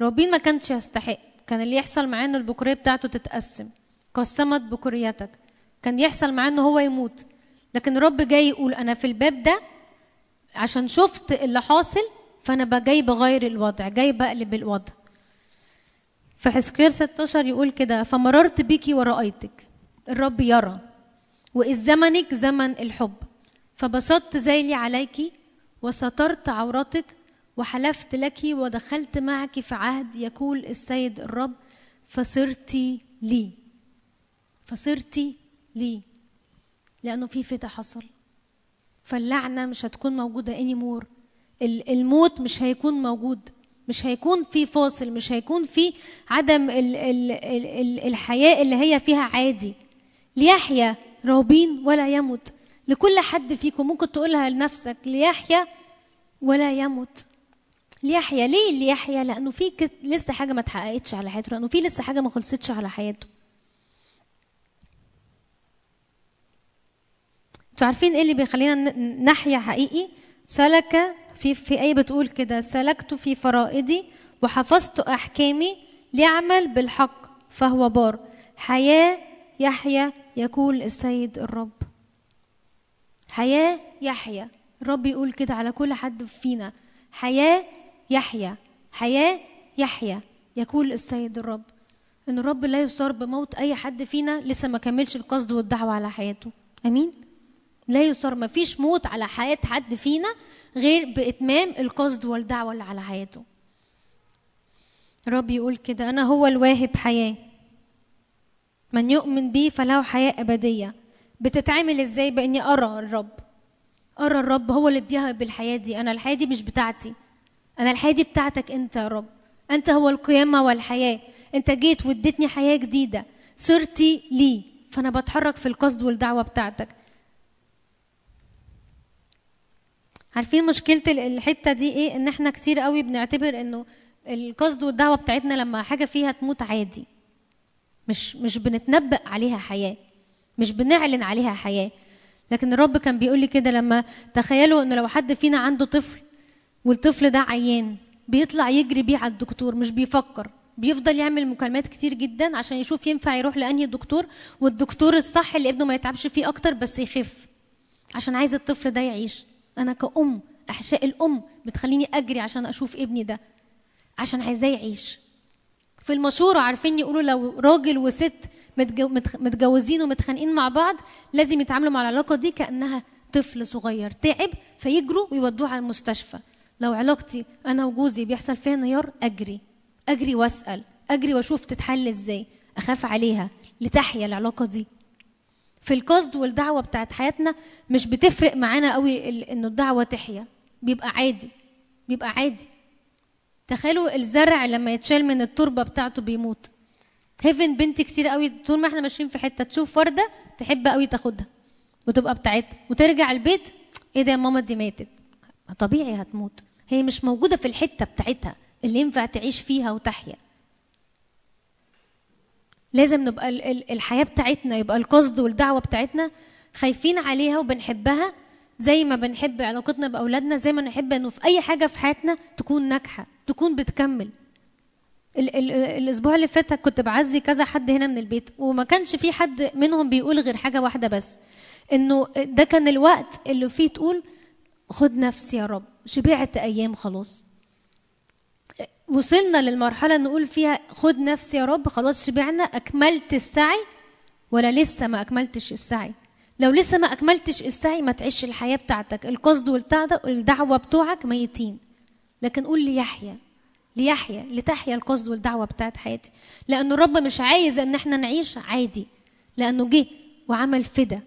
رابين ما كانش يستحق كان اللي يحصل معاه ان البكورية بتاعته تتقسم قسمت بكوريتك كان يحصل معاه ان هو يموت. لكن الرب جاي يقول أنا في الباب ده عشان شفت اللي حاصل فأنا جاي بغير الوضع جاي بقلب الوضع. في حزقيال 16 يقول كده فمررت بك ورأيتك الرب يرى وإذ زمنك زمن الحب فبسطت ذيلي عليك وسترت عورتك وحلفت لك ودخلت معك في عهد يقول السيد الرب فصرت لي فصرت لي لأنه في فتح حصل فاللعنة مش هتكون موجودة anymore الموت مش هيكون موجود مش هيكون في فاصل مش هيكون في عدم ال ال ال ال الحياة اللي هي فيها عادي. ليحيى رابين ولا يموت. لكل حد فيكم ممكن تقولها لنفسك ليحيى ولا يموت. ليحيى ليه ليحيى؟ لأنه في لسه حاجة ما اتحققتش على حياته لأنه في لسه حاجة ما خلصتش على حياته. أنتوا عارفين إيه اللي بيخلينا نحيا حقيقي؟ سلك في في إيه بتقول كده سلكت في فرائضي وحفظت أحكامي ليعمل بالحق فهو بار. حياة يحيا يقول السيد الرب. حياة يحيا. الرب يقول كده على كل حد فينا. حياة يحيا. حياة يحيا يقول السيد الرب. إن الرب لا يصار بموت أي حد فينا لسه ما كملش القصد والدعوة على حياته. آمين؟ لا يصار ما فيش موت على حياة حد فينا غير بإتمام القصد والدعوة اللي على حياته. الرب يقول كده أنا هو الواهب حياة. من يؤمن بي فله حياة أبدية. بتتعمل إزاي بإني أرى الرب؟ أرى الرب هو اللي بيهب الحياة دي. أنا الحياة دي مش بتاعتي. أنا الحياة دي بتاعتك أنت يا رب. أنت هو القيامة والحياة. أنت جيت واديتني حياة جديدة. صرتي لي فأنا بتحرك في القصد والدعوة بتاعتك. عارفين مشكلة ال- الحتة دي إيه؟ إن إحنا كتير قوي بنعتبر إنه القصد والدعوة بتاعتنا لما حاجة فيها تموت عادي. مش مش بنتنبأ عليها حياة. مش بنعلن عليها حياة. لكن الرب كان بيقول لي كده لما تخيلوا ان لو حد فينا عنده طفل والطفل ده عيان بيطلع يجري بيه على الدكتور مش بيفكر. بيفضل يعمل مكالمات كتير جدا عشان يشوف ينفع يروح لأنهي دكتور والدكتور الصح اللي ابنه ما يتعبش فيه أكتر بس يخف عشان عايز الطفل ده يعيش. أنا كأم أحشاء الأم بتخليني أجري عشان أشوف ابني ده عشان عايزاه يعيش. في المشورة عارفين يقولوا لو راجل وست متجوزين ومتخانقين مع بعض لازم يتعاملوا مع العلاقة دي كأنها طفل صغير تعب فيجروا ويودوه على المستشفى. لو علاقتي أنا وجوزي بيحصل فيها انهيار أجري أجري وأسأل أجري وأشوف تتحل إزاي أخاف عليها لتحيا العلاقة دي. في القصد والدعوة بتاعت حياتنا مش بتفرق معانا قوي ال- إنه الدعوة تحيا. بيبقى عادي. بيبقى عادي. تخيلوا الزرع لما يتشال من التربة بتاعته بيموت. هيفن بنتي كتير قوي. طول ما إحنا ماشيين في حتة تشوف وردة تحب قوي تاخدها وتبقى بتاعتها. وترجع البيت إيه ده يا ماما دي ماتت. طبيعي هتموت. هي مش موجودة في الحتة بتاعتها اللي ينفع تعيش فيها وتحيا. لازم نبقى ال- ال- الحياة بتاعتنا يبقى القصد والدعوة بتاعتنا خايفين عليها وبنحبها زي ما بنحب علاقتنا بأولادنا زي ما نحب إنه في أي حاجة في حياتنا تكون ناجحة تكون بتكمل. ال ال الأسبوع اللي فات كنت بعزي كذا حد هنا من البيت وما كانش في حد منهم بيقول غير حاجة واحدة بس إنه ده كان الوقت اللي فيه تقول خد نفسي يا رب شبعت أيام خلاص. وصلنا للمرحلة نقول فيها خد نفسي يا رب خلاص شبعنا أكملت السعي ولا لسه ما أكملتش السعي؟ لو لسه ما أكملتش السعي ما تعيش الحياة بتاعتك. القصد والدعوة بتوعك ميتين. لكن قول ليحيى ليحيى لتحيا القصد والدعوة بتاعت حياتي. لأن الرب مش عايز إن إحنا نعيش عادي. لأنه جه وعمل فدا.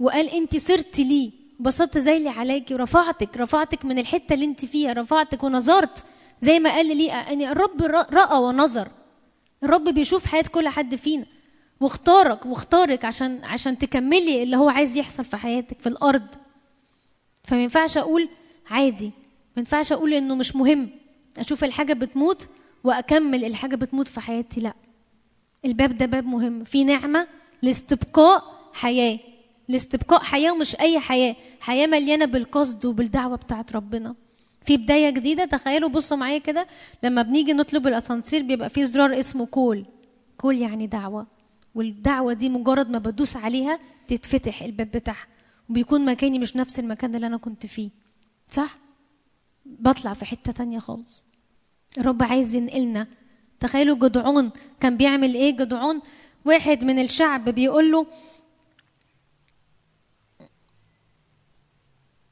وقال أنت صرت لي بسطت زي اللي عليكي ورفعتك رفعتك من الحتة اللي أنت فيها رفعتك ونظرت زي ما قال لي ان الرب ر- رأى ونظر. الرب بيشوف حياة كل حد فينا. واختارك واختارك عشان عشان تكملي اللي هو عايز يحصل في حياتك في الأرض. فما ينفعش أقول عادي. ما ينفعش أقول إنه مش مهم. أشوف الحاجة بتموت وأكمل الحاجة بتموت في حياتي. لا. الباب ده باب مهم. في نعمة لاستبقاء حياة. لاستبقاء حياة ومش أي حياة. حياة مليانة بالقصد وبالدعوة بتاعت ربنا. في بداية جديدة تخيلوا بصوا معايا كده لما بنيجي نطلب الأسانسير بيبقى فيه زرار اسمه كول. كول يعني دعوة. والدعوة دي مجرد ما بدوس عليها تتفتح الباب بتاعها وبيكون مكاني مش نفس المكان اللي أنا كنت فيه. صح؟ بطلع في حتة تانية خالص. الرب عايز ينقلنا. تخيلوا جدعون كان بيعمل إيه؟ جدعون واحد من الشعب بيقول له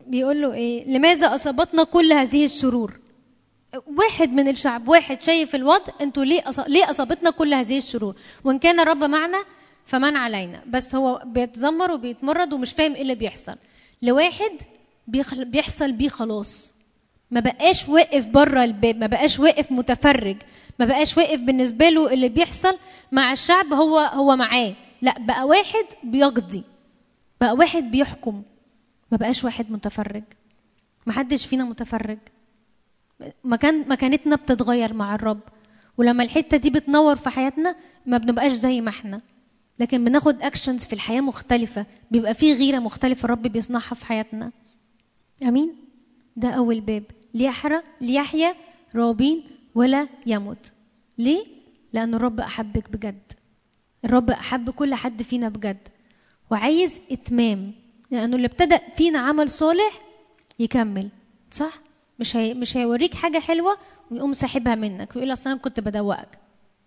بيقول له إيه؟ لماذا أصابتنا كل هذه الشرور؟ واحد من الشعب واحد شايف الوضع أنتوا ليه. ليه أصابتنا كل هذه الشرور؟ وإن كان الرب معنا فمن علينا بس هو بيتذمر وبيتمرد ومش فاهم إيه اللي بيحصل. لواحد. بيحصل بيه خلاص. ما بقاش واقف بره الباب ما بقاش واقف متفرج ما بقاش واقف بالنسبة له اللي بيحصل مع الشعب هو هو معاه. لا بقى واحد بيقضي بقى واحد بيحكم. ما بقاش واحد متفرج. ما حدش فينا متفرج. مكان مكانتنا بتتغير مع الرب. ولما الحتة دي بتنور في حياتنا ما بنبقاش زي ما إحنا. لكن بناخد اكشنز في الحياة مختلفة. بيبقى في غيرة مختلفة الرب بيصنعها في حياتنا. آمين؟ ده أول باب. ليحرى ليحيى رابين ولا يموت. ليه؟ لأن الرب أحبك بجد. الرب أحب كل حد فينا بجد. وعايز إتمام. لأنه اللي ابتدأ فينا عمل صالح يكمل صح؟ مش هي مش هيوريك حاجة حلوة ويقوم ساحبها منك ويقول أصل أنا كنت بدوقك.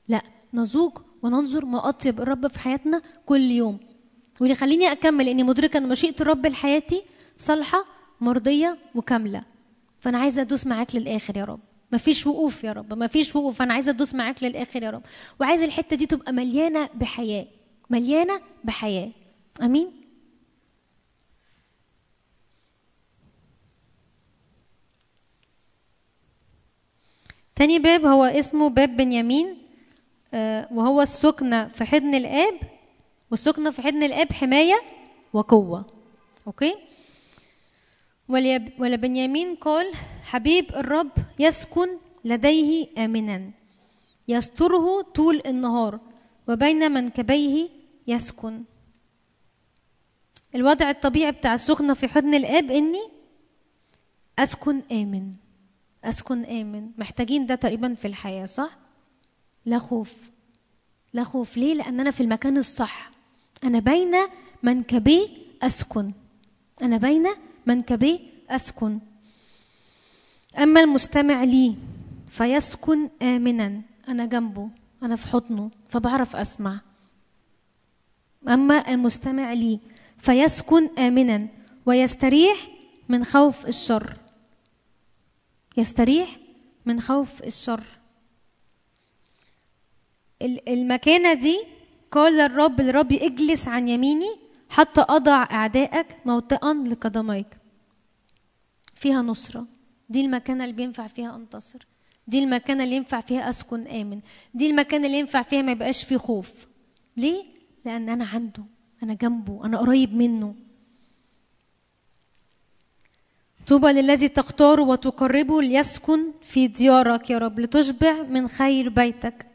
لا نذوق وننظر ما أطيب الرب في حياتنا كل يوم. واللي يخليني أكمل إني مدركة إن مشيئة الرب لحياتي صالحة مرضية وكاملة. فأنا عايزة أدوس معاك للآخر يا رب. مفيش وقوف يا رب مفيش وقوف. أنا عايزة أدوس معاك للآخر يا رب. وعايزه الحتة دي تبقى مليانة بحياة مليانة بحياة. آمين؟ تاني باب هو اسمه باب بنيامين آه، وهو السكنة في حضن الآب والسكنة في حضن الآب حماية وقوة. أوكي؟ ولبنيامين قال حبيب الرب يسكن لديه آمنا يستره طول النهار وبين منكبيه يسكن. الوضع الطبيعي بتاع السكنة في حضن الآب إني أسكن آمن. أسكن آمن. محتاجين ده تقريبا في الحياة صح؟ لا خوف. لا خوف. ليه؟ لأن أنا في المكان الصح. أنا بين منكبي أسكن. أنا بين منكبي أسكن. أما المستمع لي فيسكن آمنا. أنا جنبه. أنا في حضنه. فبعرف أسمع. أما المستمع لي فيسكن آمنا. ويستريح من خوف الشر. يستريح من خوف الشر. ال- المكانة دي قال الرب للرب اجلس عن يميني حتى أضع أعدائك موطئا لقدميك. فيها نصرة. دي المكانة اللي بينفع فيها أنتصر دي المكانة اللي ينفع فيها أسكن آمن. دي المكانة اللي ينفع فيها ما يبقاش فيه خوف. ليه؟ لأن أنا عنده. أنا جنبه. أنا قريب منه. طوبى للذي تختاره وتقربه ليسكن في ديارك يا رب لتشبع من خير بيتك.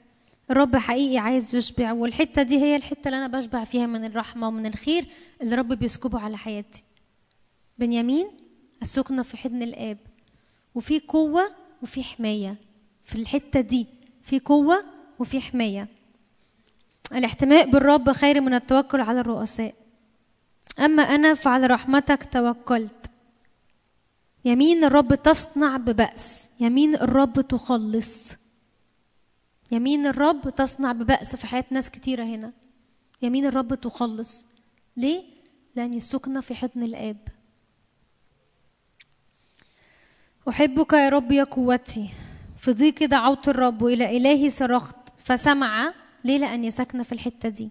الرب حقيقي عايز يشبع والحتة دي هي الحتة اللي أنا بشبع فيها من الرحمة ومن الخير اللي الرب بيسكبه على حياتي. بنيامين السكنة في حضن الآب. وفي قوة وفي حماية. في الحتة دي في قوة وفي حماية. الاحتماء بالرب خير من التوكل على الرؤساء. أما أنا فعلى رحمتك توكلت. يمين الرب تصنع ببأس يمين الرب تخلص. يمين الرب تصنع ببأس في حياة ناس كتيرة هنا. يمين الرب تخلص. ليه؟ لأن السكنة في حضن الآب. أحبك يا رب يا قوتي. في ضيق دعوت الرب وإلى إلهي صرخت فسمع ليه؟ لأني ساكنة في الحتة دي.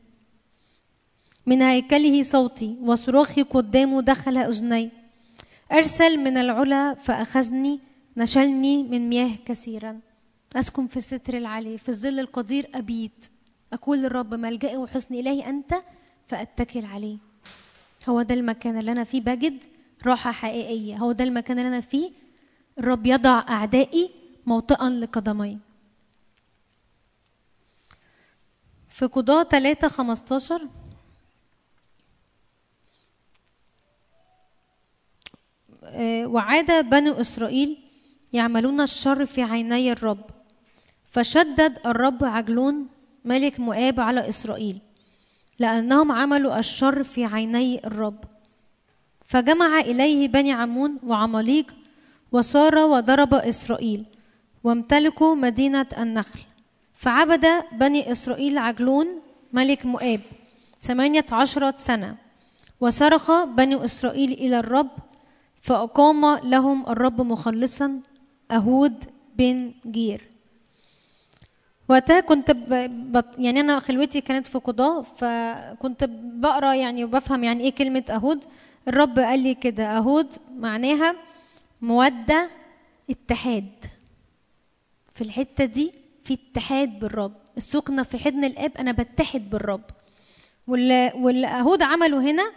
من هيكله صوتي وصراخي قدامه دخل أذني. أرسل من العلا فأخذني نشلني من مياه كثيرا. أسكن في الستر العلي في الظل القدير أبيت. أقول للرب ملجئي وحسن إلهي أنت؟ فأتكل عليه. هو ده المكان اللي أنا فيه بجد راحة حقيقية. هو ده المكان اللي أنا فيه الرب يضع أعدائي موطئا لقدمي في قضاة 3 15 وعاد بنو إسرائيل يعملون الشر في عيني الرب. فشدد الرب عجلون ملك مؤاب على إسرائيل لأنهم عملوا الشر في عيني الرب. فجمع إليه بني عمون وعماليق وصار وضرب إسرائيل وامتلكوا مدينة النخل. فعبد بني إسرائيل عجلون ملك مؤاب ثمانية عشرة سنة وصرخ بني إسرائيل إلى الرب فأقام لهم الرب مخلصا أهود بن جير. وقتها كنت ب... ب... يعني أنا خلوتي كانت في قضاء فكنت بقرأ يعني وبفهم يعني إيه كلمة أهود. الرب قال لي كده أهود معناها مودة اتحاد. في الحتة دي في اتحاد بالرب. السكنة في حضن الآب أنا بتحد بالرب. واللي اهود عمله هنا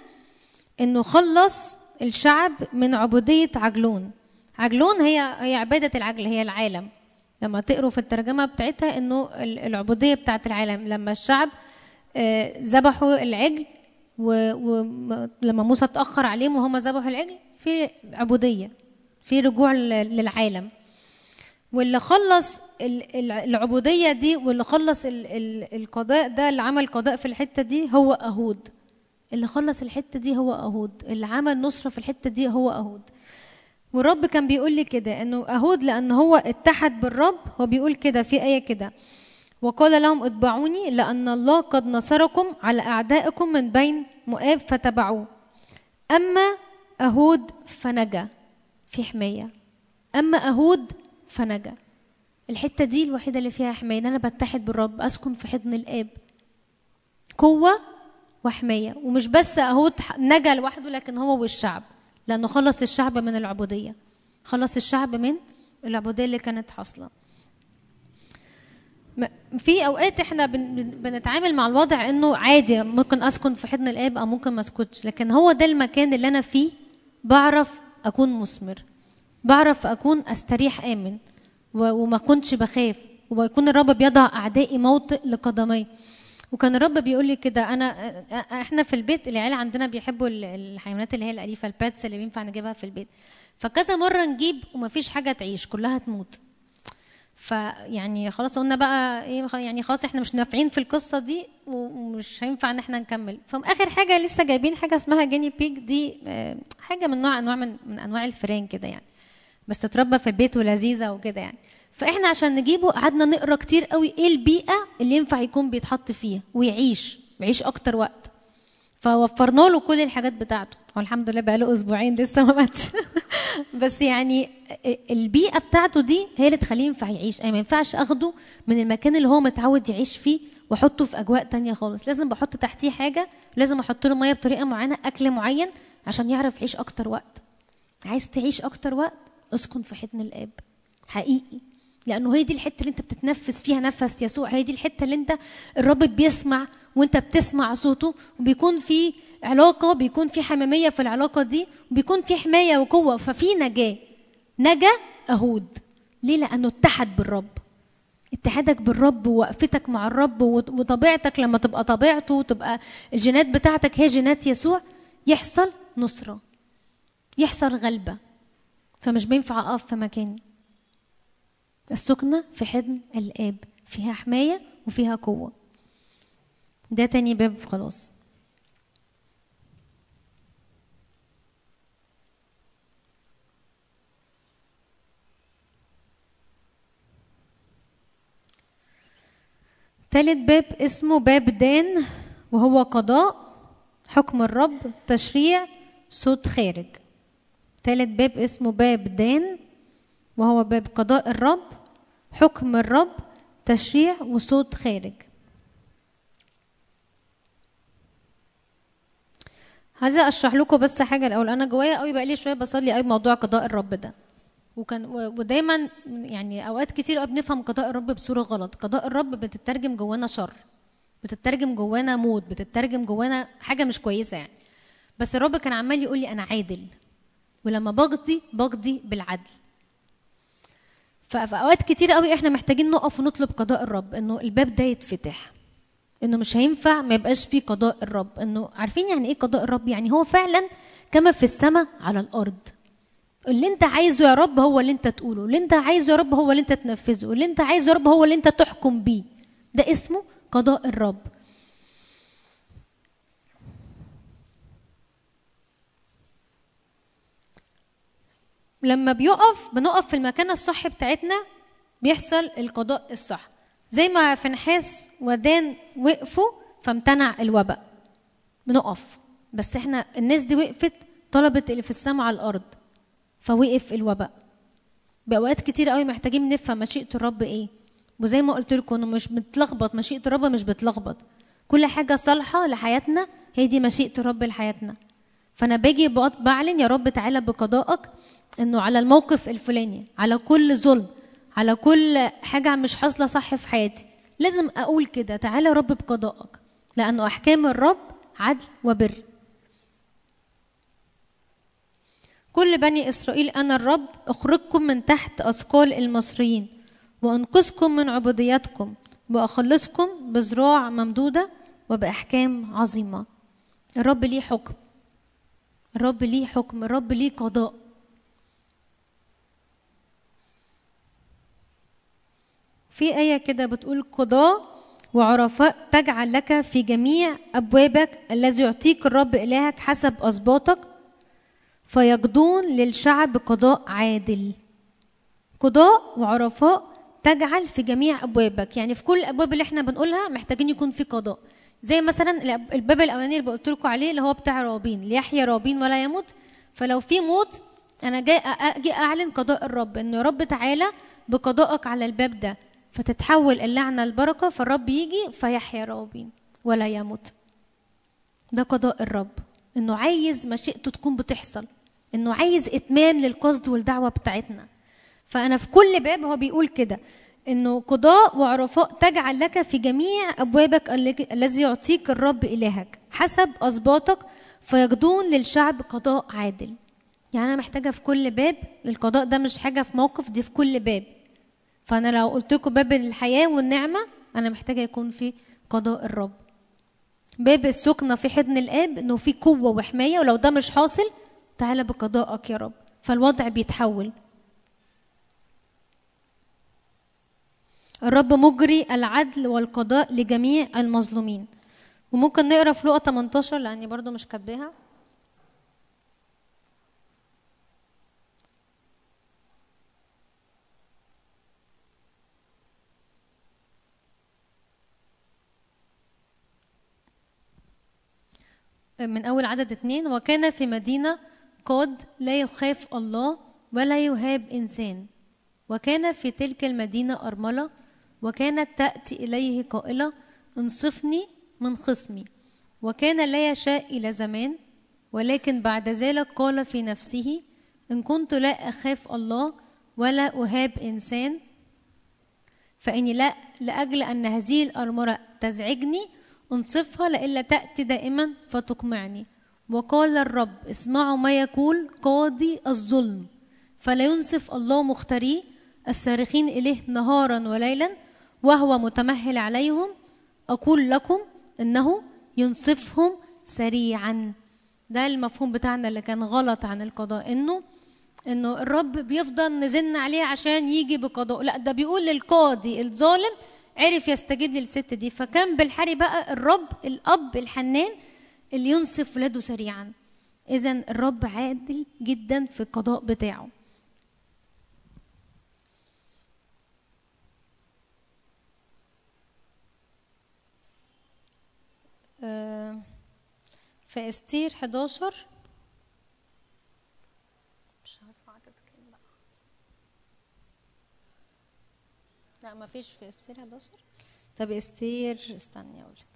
إنه خلص الشعب من عبودية عجلون. عجلون هي هي عبادة العجل هي العالم. لما تقروا في الترجمة بتاعتها إنه ال- العبودية بتاعت العالم. لما الشعب آه، ذبحوا العجل ولما موسى اتأخر عليهم وهم ذبحوا العجل في عبودية في رجوع للعالم. واللي خلص ال- ال- العبودية دي واللي خلص ال- ال- القضاء ده اللي عمل قضاء في الحتة دي هو أهود. اللي خلص الحتة دي هو أهود اللي عمل نصره في الحتة دي هو أهود. والرب كان بيقول لي كده إنه أهود لأن هو اتحد بالرب هو بيقول كده في آية كده. وقال لهم اتبعوني لأن الله قد نصركم على أعدائكم من بين مؤاب فتبعوه. أما أهود فنجا في حماية. أما أهود فنجا. الحتة دي الوحيدة اللي فيها حماية إن أنا بتحد بالرب أسكن في حضن الآب. قوة وحماية. ومش بس اهود نجا لوحده لكن هو والشعب. لأنه خلص الشعب من العبودية. خلص الشعب من العبودية اللي كانت حاصلة. م- في أوقات إحنا بن- بن- بنتعامل مع الوضع إنه عادي ممكن أسكن في حضن الآب أو ممكن ما أسكتش. لكن هو ده المكان اللي أنا فيه بعرف أكون مثمر. بعرف أكون أستريح آمن. وما كنتش بخاف. ويكون الرب بيضع أعدائي موطئ لقدمي وكان الرب بيقول لي كده أنا إحنا في البيت العيال عندنا بيحبوا ال- الحيوانات اللي هي الأليفة ال pets اللي بينفع نجيبها في البيت. فكذا مرة نجيب ومفيش حاجة تعيش كلها تموت. فيعني خلاص قلنا بقى إيه يعني خلاص إحنا مش نافعين في القصة دي ومش هينفع إن إحنا نكمل. فاخر حاجة لسه جايبين حاجة اسمها guinea pig دي آه، حاجة من نوع أنواع من, من أنواع الفيران كده يعني. بس تتربى في البيت ولذيذة وكده يعني. فإحنا عشان نجيبه قعدنا نقرأ كتير قوي إيه البيئة اللي ينفع يكون بيتحط فيها ويعيش ويعيش أكتر وقت. فوفرنا له كل الحاجات بتاعته. هو الحمد لله بقى له أسبوعين لسه ما ماتش. بس يعني البيئة بتاعته دي هي اللي تخليه ينفع يعيش. اي ما ينفعش أخده من المكان اللي هو متعود يعيش فيه وأحطه في أجواء تانية خالص. لازم بحط تحتيه حاجة لازم أحط له مية بطريقة معينة أكل معين عشان يعرف يعيش أكتر وقت. عايز تعيش أكتر وقت؟ اسكن في حضن الآب. حقيقي. لأنه هي دي الحتة اللي انت بتتنفس فيها نفس يسوع. هي دي الحتة اللي انت الرب بيسمع وانت بتسمع صوته. وبيكون في علاقة بيكون في حميميه في العلاقة دي وبيكون في حماية وقوة. ففي نجاة. نجا أهود. ليه؟ لأنه اتحد بالرب. اتحادك بالرب ووقفتك مع الرب وط- وطبيعتك. لما تبقى طبيعته وتبقى الجينات بتاعتك هي جينات يسوع يحصل نصرة. يحصل غلبة. فمش بينفع أقف في مكاني. السكنة في حضن الآب فيها حماية وفيها قوة. ده تاني باب خلاص. تالت باب اسمه باب دان وهو قضاء حكم الرب تشريع صوت خارج. تالت باب اسمه باب دان وهو باب قضاء الرب حكم الرب تشريع وصوت خارج. عايزة أشرح لكم بس حاجة الأول. أنا جوايا قوي بقالي شوية بصلي قوي موضوع قضاء الرب ده. وكان ودايما يعني أوقات كتير قوي بنفهم قضاء الرب بصورة غلط. قضاء الرب بتترجم جوانا شر بتترجم جوانا موت بتترجم جوانا حاجة مش كويسة يعني. بس الرب كان عمال يقول لي أنا عادل ولما بقضي بقضي بالعدل. ففي أوقات كتير قوي إحنا محتاجين نقف ونطلب قضاء الرب إنه الباب ده يتفتح. إنه مش هينفع ما يبقاش فيه قضاء الرب. إنه عارفين يعني إيه قضاء الرب؟ يعني هو فعلا كما في السماء على الأرض. اللي أنت عايزه يا رب هو اللي أنت تقوله اللي أنت عايزه يا رب هو اللي أنت تنفذه اللي أنت عايزه يا رب هو اللي أنت تحكم بيه. ده اسمه قضاء الرب. لما بيقف بنقف في المكان الصح بتاعتنا بيحصل القضاء الصح. زي ما فنحاس ودان وقفوا فامتنع الوباء. بنقف. بس إحنا الناس دي وقفت طلبت اللي في السماء على الأرض. فوقف الوباء. باوقات كتير قوي محتاجين نفهم مشيئة الرب إيه. وزي ما قلت لكم انه مش بتلخبط. مشيئة الرب مش بتلخبط. كل حاجة صالحة لحياتنا هي دي مشيئة الرب لحياتنا. فأنا باجي بعلن يا رب تعالى بقضائك. إنه على الموقف الفلاني على كل ظلم على كل حاجة مش حاصلة صح في حياتي. لازم أقول كده تعالى يا رب بقضائك لأنه أحكام الرب عدل وبر. كل بني إسرائيل أنا الرب أخرجكم من تحت أثقال المصريين وأنقذكم من عبوديتكم وأخلصكم بذراع ممدودة وبأحكام عظيمة. الرب ليه حكم الرب ليه حكم الرب ليه قضاء. في آية كده بتقول قضاء وعرفاء تجعل لك في جميع أبوابك الذي يعطيك الرب إلهك حسب أسباطك فيقضون للشعب قضاء عادل. قضاء وعرفاء تجعل في جميع أبوابك. يعني في كل الأبواب اللي إحنا بنقولها محتاجين يكون في قضاء. زي مثلا الباب الأولاني اللي قلت لكم عليه اللي هو بتاع رابين ليحيى رابين ولا يموت. فلو في موت أنا جاي أجي أعلن قضاء الرب إن يا رب تعالى بقضائك على الباب ده. فتتحول اللعنة البركة فالرب يجي فيحيى رابين ولا يموت. ده قضاء الرب إنه عايز مشيئته تكون بتحصل إنه عايز إتمام للقصد والدعوة بتاعتنا. فأنا في كل باب هو بيقول كده إنه قضاء وعرفاء تجعل لك في جميع أبوابك الذي يعطيك الرب إلهك حسب اسباطك فيقضون للشعب قضاء عادل. يعني أنا محتاجة في كل باب القضاء ده مش حاجة في موقف دي في كل باب. فانا لو قلت لكم باب الحياة والنعمة أنا محتاجة يكون في قضاء الرب. باب السكنة في حضن الآب إنه في قوة وحماية ولو ده مش حاصل تعالى بقضائك يا رب. فالوضع بيتحول. الرب مجري العدل والقضاء لجميع المظلومين. وممكن نقرأ في لقا 18 لأني برضو مش كاتباها. من أول عدد اتنين وكان في مدينة قاد لا يخاف الله ولا يهاب إنسان. وكان في تلك المدينة أرملة وكانت تأتي إليه قائلة انصفني من خصمي. وكان لا يشاء إلى زمان ولكن بعد ذلك قال في نفسه إن كنت لا أخاف الله ولا أهاب إنسان فإني لا لأجل أن هذه الأرملة تزعجني أنصفها لئلا تأتي دائما فتقمعني. وقال الرب اسمعوا ما يقول قاضي الظلم. فلا ينصف الله مختاريه الصارخين إليه نهارا وليلا وهو متمهل عليهم. أقول لكم إنه ينصفهم سريعا. ده المفهوم بتاعنا اللي كان غلط عن القضاء. إنه إنه الرب بيفضل نزن عليه عشان يجي بقضاء. لا ده بيقول للقاضي الظالم عرف يستجيب للست دي فكان بالحري بقى الرب الأب الحنان اللي ينصف ولاده سريعا. اذا الرب عادل جدا في القضاء بتاعه. آه، في إستير 11 مش عارفه عدد كام بقى لا ما فيش في استير 11 طب استير استني أقول لك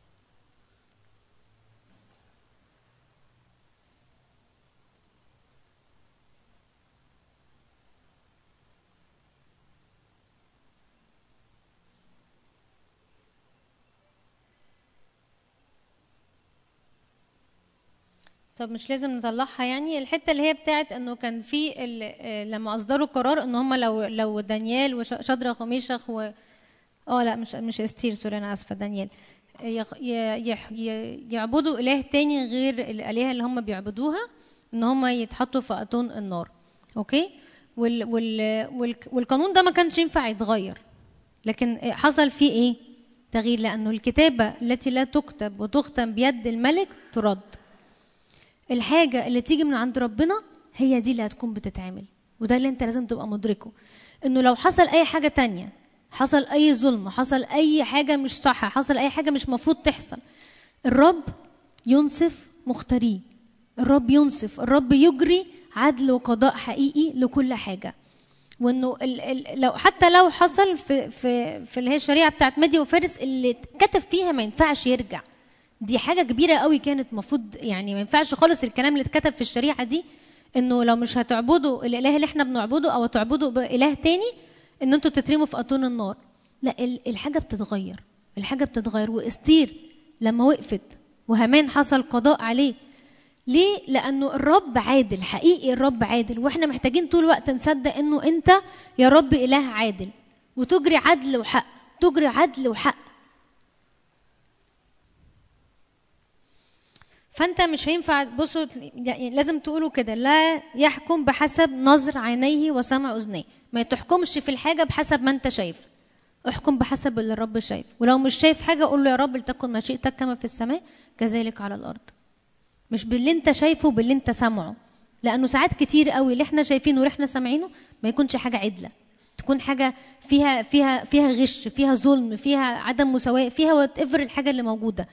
طب مش لازم نطلعها يعني؟ الحتة اللي هي بتاعت إنه كان في آه، لما أصدروا قرار إن هم لو لو دانيال وشدرخ وميشخ و آه لا مش مش أستير sorry أنا آسفة دانيال. يعبدوا إله تاني غير الآلهة اللي هم بيعبدوها إن هم يتحطوا في اتون النار. okay؟ وال وال وال والقانون ده ما كانش ينفع يتغير. لكن حصل فيه إيه؟ تغيير لأنه الكتابة التي لا تكتب وتختم بيد الملك ترد. الحاجة اللي تيجي من عند ربنا هي دي اللي هتكون بتتعمل وده اللي انت لازم تبقى مدركه. انه لو حصل أي حاجة تانية حصل أي ظلم حصل أي حاجة مش صح حصل أي حاجة مش مفروض تحصل الرب ينصف مختاريه. الرب ينصف الرب يجري عدل وقضاء حقيقي لكل حاجة. وإنه ال ال لو حتى لو حصل في في في اللي هي الشريعة بتاعت مادي وفارس اللي كتب فيها ما ينفعش يرجع. دي حاجة كبيرة قوي كانت المفروض يعني ما ينفعش خالص الكلام اللي اتكتب في الشريعة دي إنه لو مش هتعبدوا الإله اللي إحنا بنعبده أو تعبدوا بإله تاني إن أنتوا تترموا في اتون النار. لا ال- الحاجة بتتغير الحاجة بتتغير. وإستير لما وقفت وهمان حصل قضاء عليه. ليه؟ لأنه الرب عادل حقيقي الرب عادل. وإحنا محتاجين طول الوقت نصدق إنه أنت يا رب إله عادل. وتجري عدل وحق تجري عدل وحق. فانت مش هينفع بصوا يعني لازم تقولوا كده لا يحكم بحسب نظر عينيه وسمع أذنيه. ما تحكمش في الحاجة بحسب ما انت شايف. احكم بحسب اللي الرب شايف. ولو مش شايف حاجة قول له يا رب لتكن مشيئتك كما في السماء كذلك على الأرض. مش باللي انت شايفه باللي انت سامعه. لأنه ساعات كتير قوي اللي إحنا شايفينه واللي إحنا سامعينه ما يكونش حاجة عدلة. تكون حاجة فيها فيها فيها غش فيها ظلم فيها عدم مساواة فيها وات ايفر الحاجة اللي موجودة.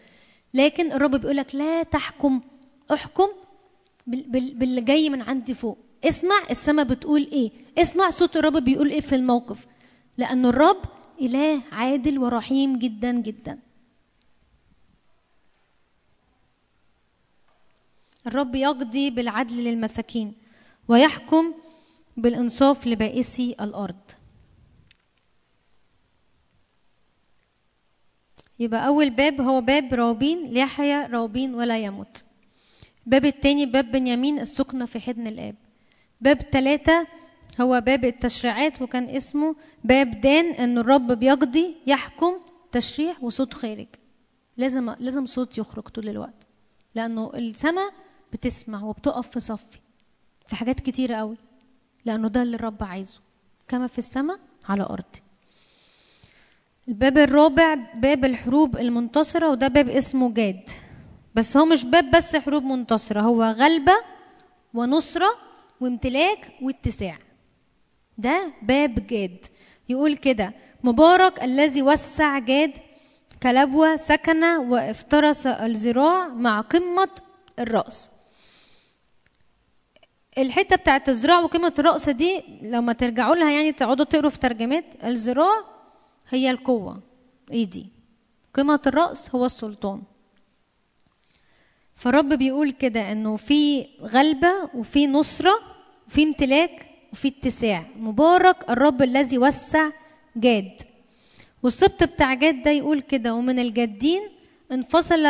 لكن الرب بيقول لك لا تحكم احكم بال- بال- باللي جاي من عندي فوق. اسمع السماء بتقول إيه. اسمع صوت الرب بيقول إيه في الموقف. لأن الرب إله عادل ورحيم جدا جدا. الرب يقضي بالعدل للمساكين ويحكم بالإنصاف لبائسي الأرض. يبقى أول باب هو باب راوبين ليحيا راوبين ولا يموت. الباب التاني باب بنيامين السكنة في حضن الآب. باب ثلاثة هو باب التشريعات وكان اسمه باب دان إن الرب بيقضي يحكم تشريع وصوت خارج. لازم لازم صوت يخرج طول الوقت لأنه السماء بتسمع وبتقف في صفي في حاجات كتيرة قوي لأنه ده اللي الرب عايزه. كما في السماء على أرضي. الباب الرابع باب الحروب المنتصرة وده باب اسمه جاد. بس هو مش باب بس حروب منتصرة هو غلبة ونصرة وامتلاك واتساع. ده باب جاد. يقول كده مبارك الذي وسع جاد كلبوة سكن وافترس الذراع مع قمة الرأس. الحتة بتاعت الذراع وقمة الرأس دي لما ترجعوا لها يعني تقعدوا تقروا في ترجمات الذراع هي القوة. ايدي قمة الرأس هو السلطان. فالرب بيقول كده إنه في غلبة وفي نصرة وفي امتلاك وفي اتساع. مبارك الرب الذي وسع جاد. والسبط بتاع جاد ده يقول كده ومن الجادين انفصل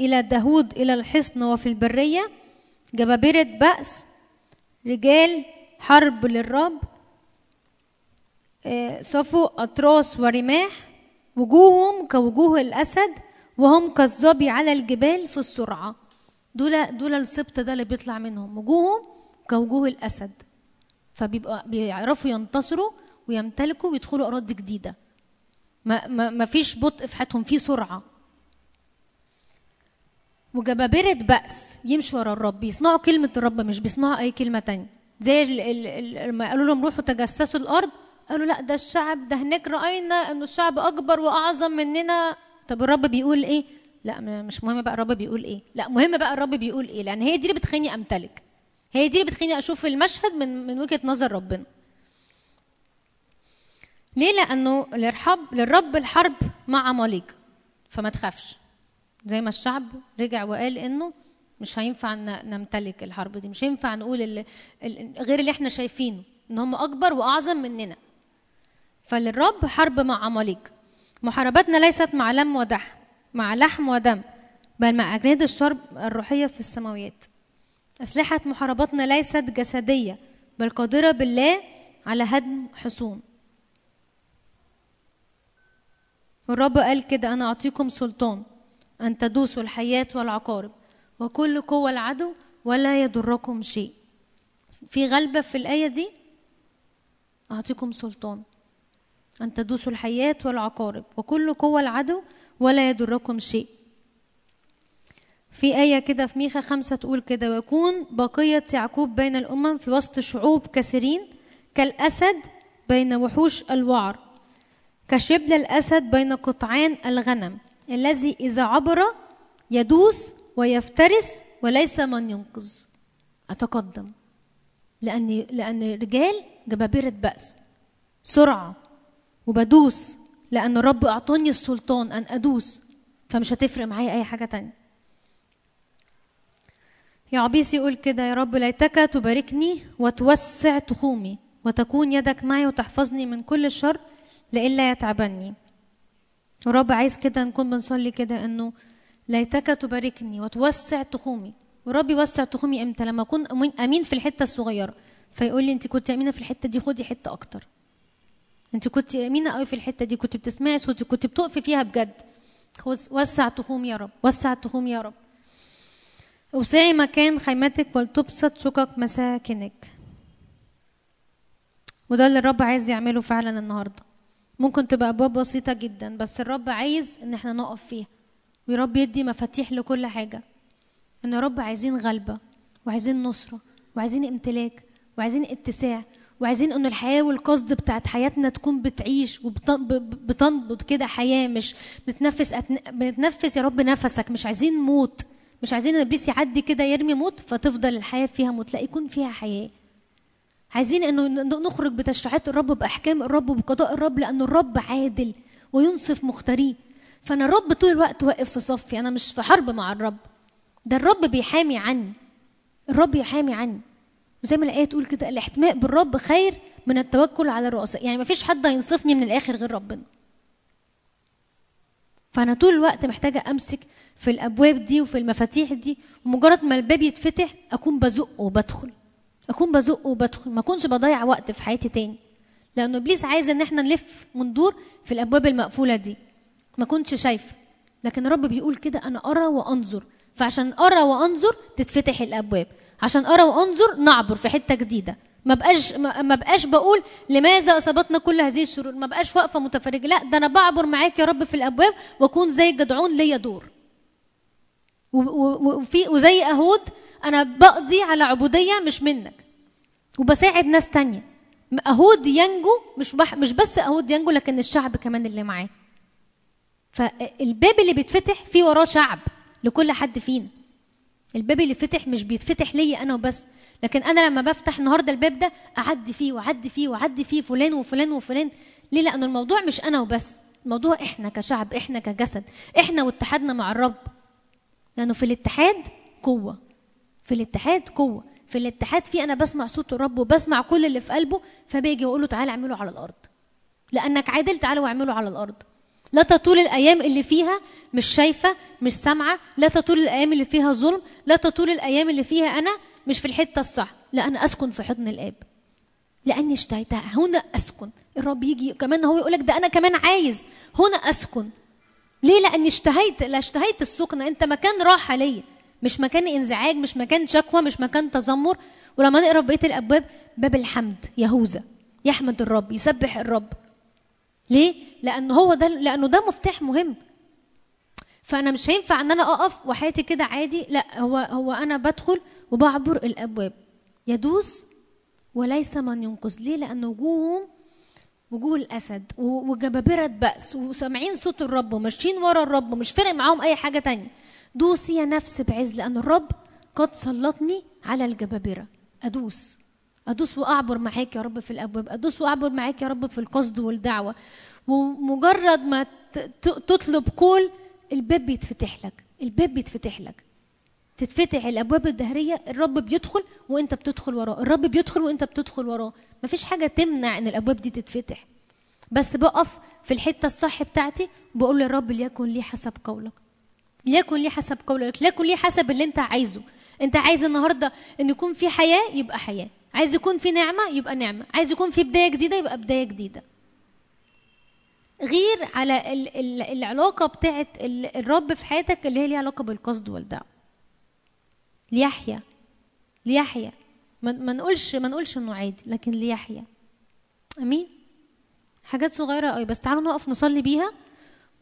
إلى داود إلى الحصن وفي البرية. جبابرة بأس رجال حرب للرب. صفوا أطراس ورماح وجوههم كوجوه الأسد وهم كالظبي على الجبال في السرعة. دول دول السبط ده اللي بيطلع منهم. وجوههم كوجوه الأسد. فبيبقى بيعرفوا ينتصروا ويمتلكوا ويدخلوا أراضي جديدة. ما, ما, ما فيش بطء في حياتهم في سرعة. وجبابرة بأس. يمشوا ورا الرب. يسمعوا كلمة الرب مش بيسمعوا أي كلمة تانية. زي لما قالوا لهم روحوا تجسسوا الأرض قالوا لا ده الشعب ده هناك رأينا إنه الشعب أكبر وأعظم مننا طب الرب بيقول إيه؟ لا مش مهم بقى الرب بيقول إيه؟ لا مهم بقى الرب بيقول إيه؟ لأن هي دي اللي بتخليني أمتلك هي دي اللي بتخليني أشوف المشهد من من وجهة نظر ربنا ليه؟ لأنه للرب للرب الحرب مع عماليق فما تخافش زي ما الشعب رجع وقال إنه مش هينفع نمتلك الحرب دي مش هينفع نقول ال- ال- غير اللي إحنا شايفينه إن هم أكبر وأعظم مننا فللرب حرب مع عماليق. محاربتنا ليست مع لم ودح مع لحم ودم بل مع أجناد الشر الروحية في السماويات. أسلحة محاربتنا ليست جسدية بل قادرة بالله على هدم حصون. والرب قال كده أنا أعطيكم سلطان أن تدوسوا الحياة والعقارب وكل قوة العدو ولا يضركم شيء. في غلبة في الآية دي أعطيكم سلطان. أن تدوسوا الحياة والعقارب وكل قوة العدو ولا يضركم شيء. في آية كده في ميخا خمسة تقول كده ويكون بقية يعقوب بين الأمم في وسط شعوب كثيرين كالأسد بين وحوش الوعر كشبل الأسد بين قطعان الغنم الذي إذا عبر يدوس ويفترس وليس من ينقذ. أتقدم لأن لأن رجال جبابرة بأس سرعة وبدوس لأن الرب أعطاني السلطان أن أدوس فمش هتفرق معايا أي حاجة تانية. يا عبيس يقول كده يا رب ليتك تباركني وتوسع تخومي وتكون يدك معي وتحفظني من كل شر لئلا يتعبني. ورب عايز كده نكون بنصلي كده إنه ليتك تباركني وتوسع تخومي. ورب يوسع تخومي إمتى؟ لما أكون أمين في الحتة الصغيرة. فيقول لي أنت كنت أمينة في الحتة دي خدي حتة أكتر. انت كنت امينه قوي في الحتة دي كنت بتسمعي صوتي كنت بتقفي فيها بجد. وسع تخومي يا رب وسع تخومي يا رب. أوسعي مكان خيمتك ولتبسط شقق مساكنك. وده اللي الرب عايز يعمله فعلا النهارده. ممكن تبقى أبواب بسيطة جدا بس الرب عايز إن إحنا نقف فيها. ويرب يدي مفاتيح لكل حاجة. إن يا رب عايزين غلبة وعايزين نصرة وعايزين امتلاك وعايزين اتساع. وعايزين ان الحياة والقصد بتاعت حياتنا تكون بتعيش وبتنبض كده حياة مش بتنفس أتن... بنتنفس يا رب نفسك مش عايزين موت مش عايزين ابليس يعدي كده يرمي موت فتفضل الحياة فيها موت لا يكون فيها حياة. عايزين إنه نخرج بتشريعات الرب بأحكام الرب وبقضاء الرب لأن الرب عادل وينصف مختاريه. فأنا الرب طول الوقت واقف في صفي أنا مش في حرب مع الرب. ده الرب بيحامي عني الرب يحامي عني. وزي ما الآية تقول كده الاحتماء بالرب خير من التوكل على الرؤساء. يعني ما فيش حد هينصفني من الآخر غير ربنا. فأنا طول الوقت محتاجة أمسك في الأبواب دي وفي المفاتيح دي ومجرد ما الباب يتفتح أكون بزق وبدخل. أكون بزق وبدخل ما أكونش بضيع وقت في حياتي تاني. لأنه إبليس عايز إن إحنا نلف وندور في الأبواب المقفولة دي. ما كنتش شايفة. لكن الرب بيقول كده أنا أرى وأنظر. فعشان أرى وأنظر تتفتح الأبواب. عشان ارى وأنظر نعبر في حتة جديدة. ما بقاش ما بقاش بقول لماذا أصابتنا كل هذه الشرور. ما بقاش واقفة متفرجة. لا ده أنا بعبر معاك يا رب في الأبواب وأكون زي جدعون ليا دور. وفي وزي أهود أنا بقضي على عبودية مش منك. وبساعد ناس تانية. أهود ينجو مش بح مش بس أهود ينجو لكن الشعب كمان اللي معاه. فالباب اللي بيتفتح فيه وراه شعب لكل حد فينا. الباب اللي فتح مش بيتفتح ليا أنا وبس. لكن أنا لما بفتح النهارده الباب ده أعدي فيه وأعدي فيه وأعدي فيه فلان وفلان وفلان. ليه؟ لأن الموضوع مش أنا وبس. الموضوع إحنا كشعب إحنا كجسد. إحنا واتحادنا مع الرب. لأنه في الاتحاد قوة. في الاتحاد قوة. في الاتحاد في أنا بسمع صوت الرب وبسمع كل اللي في قلبه فباجي واقول له تعالى اعمله على الأرض. لأنك عادل تعالى واعمله على الأرض. لا تطول الأيام اللي فيها مش شايفة مش سامعة لا تطول الأيام اللي فيها ظلم لا تطول الأيام اللي فيها أنا مش في الحتة الصح. لا أنا أسكن في حضن الآب. لأني اشتهيتها. هنا أسكن. الرب يجي كمان هو يقول لك ده أنا كمان عايز. هنا أسكن. ليه؟ لأني اشتهيت لا اشتهيت السكنة. أنت مكان راحة ليا. مش مكان انزعاج مش مكان شكوى مش مكان تذمر. ولما نقرأ بقية الأبواب باب الحمد. يهوذا. يحمد الرب. يسبح الرب. ليه؟ لأنه هو ده لأنه ده مفتاح مهم. فأنا مش هينفع إن أنا أقف وحياتي كده عادي. لا هو هو أنا بدخل وبعبر الأبواب. يدوس وليس من ينقذ. ليه؟ لأن وجوههم وجوه الأسد وجبابرة بأس وسامعين صوت الرب وماشيين ورا الرب ومش فارق معاهم أي حاجة تانية. دوسي يا نفس بعز لأن الرب قد سلطني على الجبابرة. أدوس. أدوس وأعبر معاك يا رب في الأبواب. أدوس وأعبر معاك يا رب في القصد والدعوة. ومجرد ما تطلب كل الباب بيتفتح لك. الباب بيتفتح لك. تتفتح الأبواب الدهرية الرب بيدخل وأنت بتدخل وراه. الرب بيدخل وأنت بتدخل وراه. مفيش حاجة تمنع إن الأبواب دي تتفتح. بس بقف في الحتة الصح بتاعتي بقول للرب ليكن لي حسب قولك. ليكن لي حسب قولك. ليكن لي حسب اللي أنت عايزه. أنت عايز النهارده إن يكون في حياة يبقى حياة. عايز يكون في نعمة يبقى نعمة. عايز يكون في بداية جديدة يبقى بداية جديدة. غير على ال ال العلاقة بتاعت الرب في حياتك اللي هي ليها علاقة بالقصد والدعوة. ليحيى. ليحيى. ما نقولش ما نقولش إنه عادي لكن ليحيى. أمين؟ حاجات صغيرة قوي بس تعالوا نقف نصلي بيها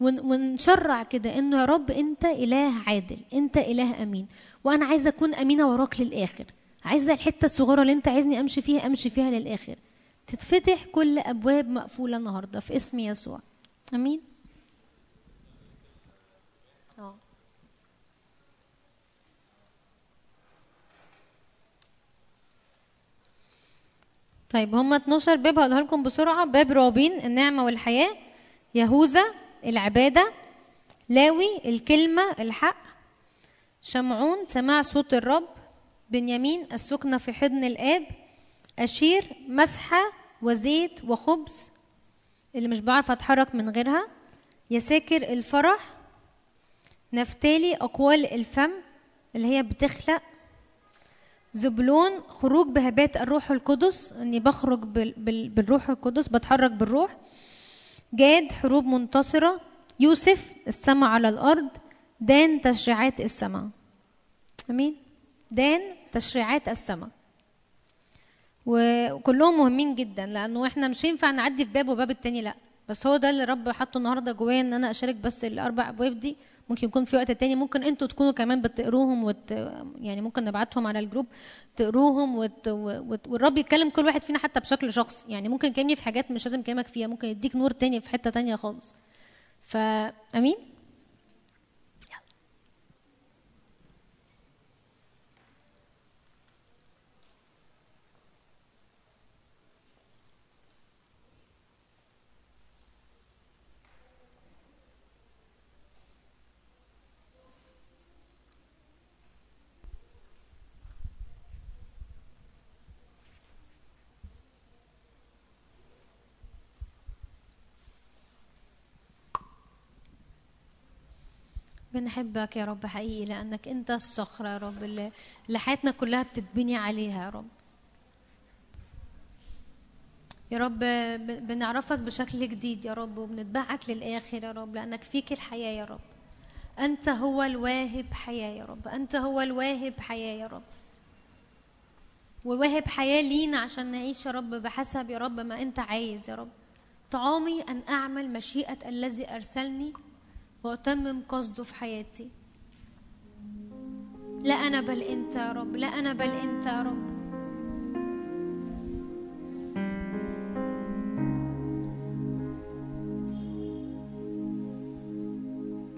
ونشرع كده إنه يا رب أنت إله عادل أنت إله أمين. وأنا عايزه أكون أمينة وراك للآخر. عايزة الحتة الصغيرة اللي انت عايزني امشي فيها امشي فيها للآخر. تتفتح كل أبواب مقفولة النهارده في اسم يسوع. آمين؟ آه. طيب هما 12 باب هقولها لكم بسرعة. باب رابين النعمة والحياة. يهوذا العبادة. لاوي الكلمة الحق. شمعون سماع صوت الرب. بنيامين السكنة في حضن الآب أشير مسحة وزيت وخبز. اللي مش بعرف أتحرك من غيرها. يساكر الفرح. نفتالي أقوال الفم اللي هي بتخلق. زبلون خروج بهبات الروح القدس. إني بخرج بال بال بالروح القدس بتحرك بالروح. جاد حروب منتصرة. يوسف السماء على الأرض. دان تشريعات السماء. أمين؟ دان تشريعات السماء. وكلهم مهمين جدا لأنه إحنا مش ينفع نعدي في باب وباب التاني لأ. بس هو ده اللي رب حطه النهارده جوايا إن أنا أشارك بس الأربع أبواب دي. ممكن يكون في وقت تاني ممكن أنتوا تكونوا كمان بتقروهم وت... يعني ممكن نبعتهم على الجروب تقروهم وت... وت... والرب يتكلم كل واحد فينا حتى بشكل شخصي. يعني ممكن يكلمني في حاجات مش لازم يكلمك فيها ممكن يديك نور تاني في حتة تانية خالص. فامين بنحبك يا رب حقيقي لأنك أنت الصخرة يا رب اللي حياتنا كلها بتتبني عليها يا رب. يا رب بنعرفك بشكل جديد يا رب وبنتبعك للآخر يا رب لأنك فيك الحياة يا رب. أنت هو الواهب حياة يا رب أنت هو الواهب حياة يا رب. وواهب حياة لينا عشان نعيش يا رب بحسب يا رب ما أنت عايز يا رب. طعامي أن أعمل مشيئة الذي أرسلني وأتمم قصده في حياتي. لا أنا بل أنت يا رب لا أنا بل أنت يا رب.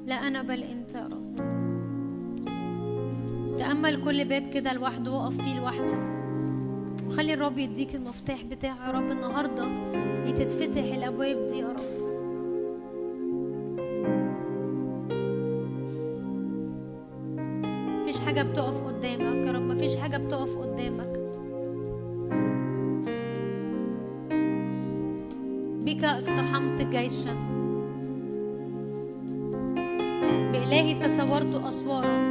لا أنا بل أنت يا رب. تأمل كل باب كده لوحده وقف فيه لوحدك. وخلي الرب يديك المفتاح بتاعه يا رب النهارده تتفتح الأبواب دي يا رب. حاجة بتقف قدامك يا رب. مفيش حاجة بتقف قدامك. بك اقتحمت جيشا. بإلهي تصورت أسوارا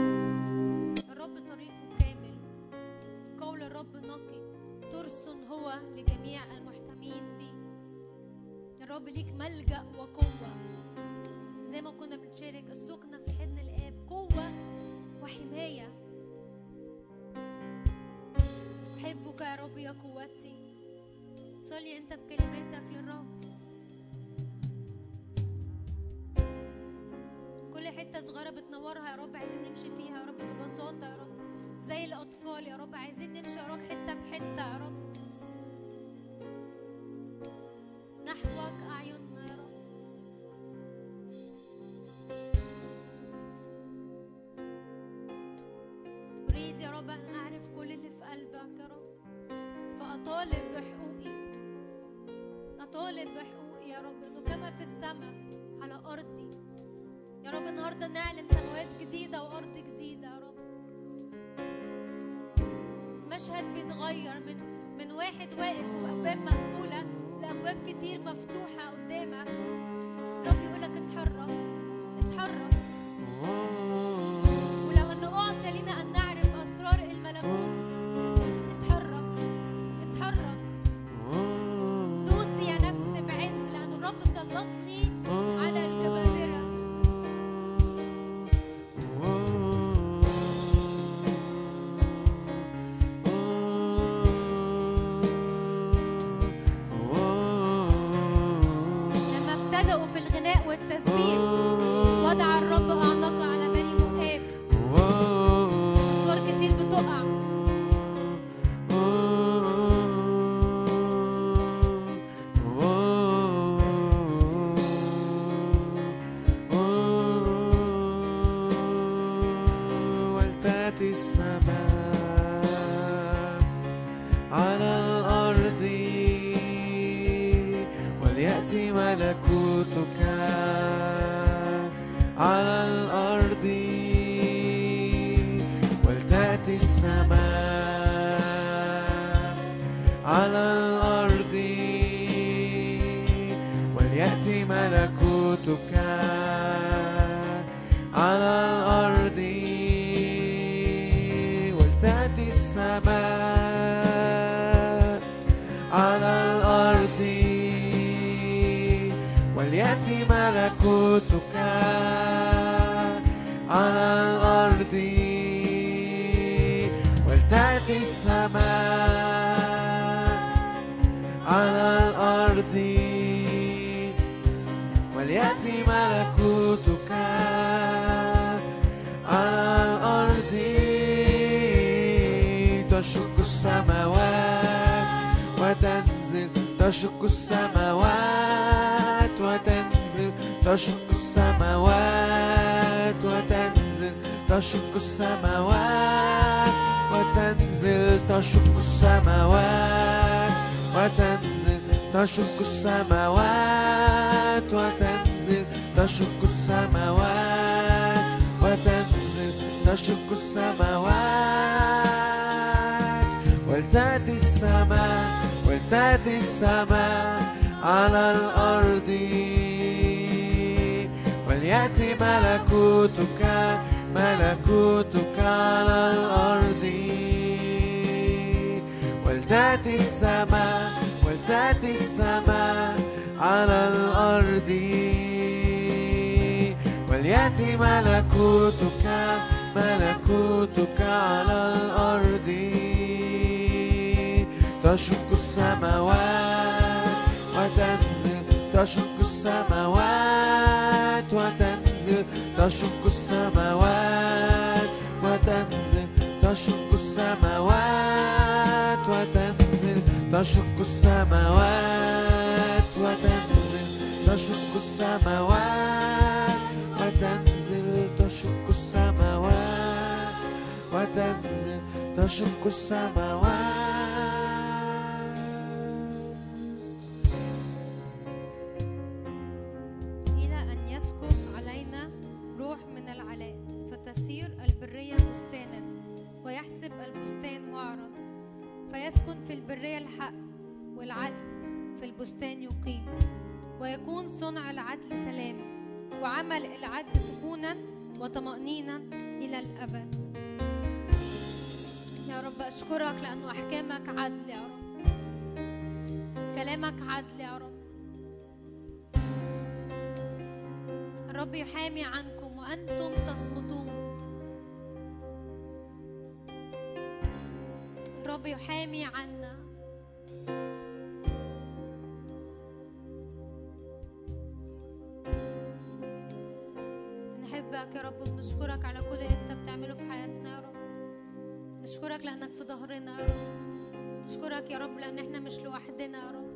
وليأتي ملكوتك تشق السماوات وتنزل تشق السماوات وتنزل تشق السماوات وتنزل تشق السماوات وتنزل تشق السماوات وتنزل تشق السماوات وتنزل تشق السماوات. ولتأتي السماء ولتأتي السماء على الأرض. وليأتي ملكوتك ملكوتك على الأرض. ولتأتي السماء ولتأتي السماء على الأرض. وليأتي ملكوتك ملكوتك على الأرض. تشق السماوات وتنزل تشق السماوات وتنزل تشق السماوات وتنزل تشق السماوات وتنزل تشق السماوات وتنزل تشق السماوات وتنزل تشق السماوات وتنزل تشق السماوات فتسير البرية بستانا ويحسب البستان وعرا فيسكن في البرية الحق والعدل في البستان يقيم ويكون صنع العدل سلام وعمل العدل سكونا وطمأنينة إلى الأبد. يا رب أشكرك لأنه أحكامك عدل يا رب. كلامك عدل يا رب. الرب يحامي عنكم وأنتم تصمتون. الرب يحامي عنا. نحبك يا رب ونشكرك على كل اللي انت بتعمله في حياتنا يا رب. نشكرك لأنك في ظهرنا يا رب. نشكرك يا رب لأن إحنا مش لوحدنا يا رب.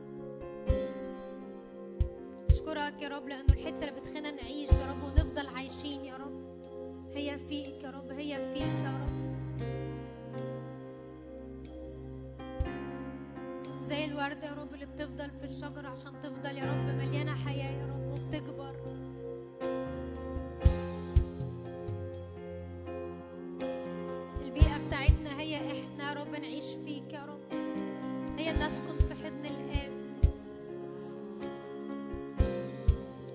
اشكرك يا رب لأنه الحتة اللي بتخلينا نعيش يا رب ونفضل عايشين يا رب. هي فيك يا رب هي فيك يا رب. زي الوردة يا رب اللي بتفضل في الشجرة عشان تفضل يا رب. مليانة حياة يا رب وبتكبر. البيئة بتاعتنا هي إحنا يا رب نعيش فيك يا رب. هي نسكن في حضن الآب.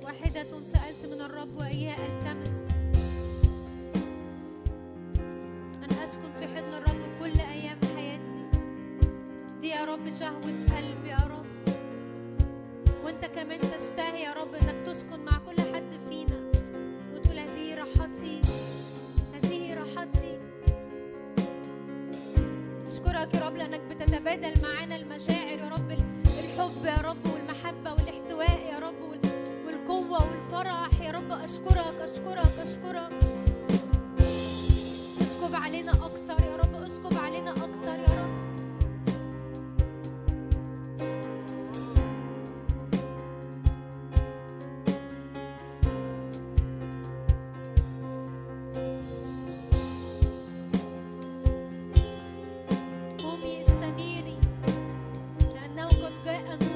واحدة سألت من الرب وإياها ألتمس يا رب شهوة قلبي يا رب. وأنت كمان تشتهي يا رب إنك تسكن مع كل حد فينا. وتقول هذه راحتي هذه راحتي. أشكرك يا رب لأنك بتتبادل معانا المشاعر يا رب الحب يا رب والمحبة والاحتواء يا رب وال- والقوة والفرح يا رب. أشكرك أشكرك أشكرك. اسكب علينا أكتر يا رب اسكب علينا كأنه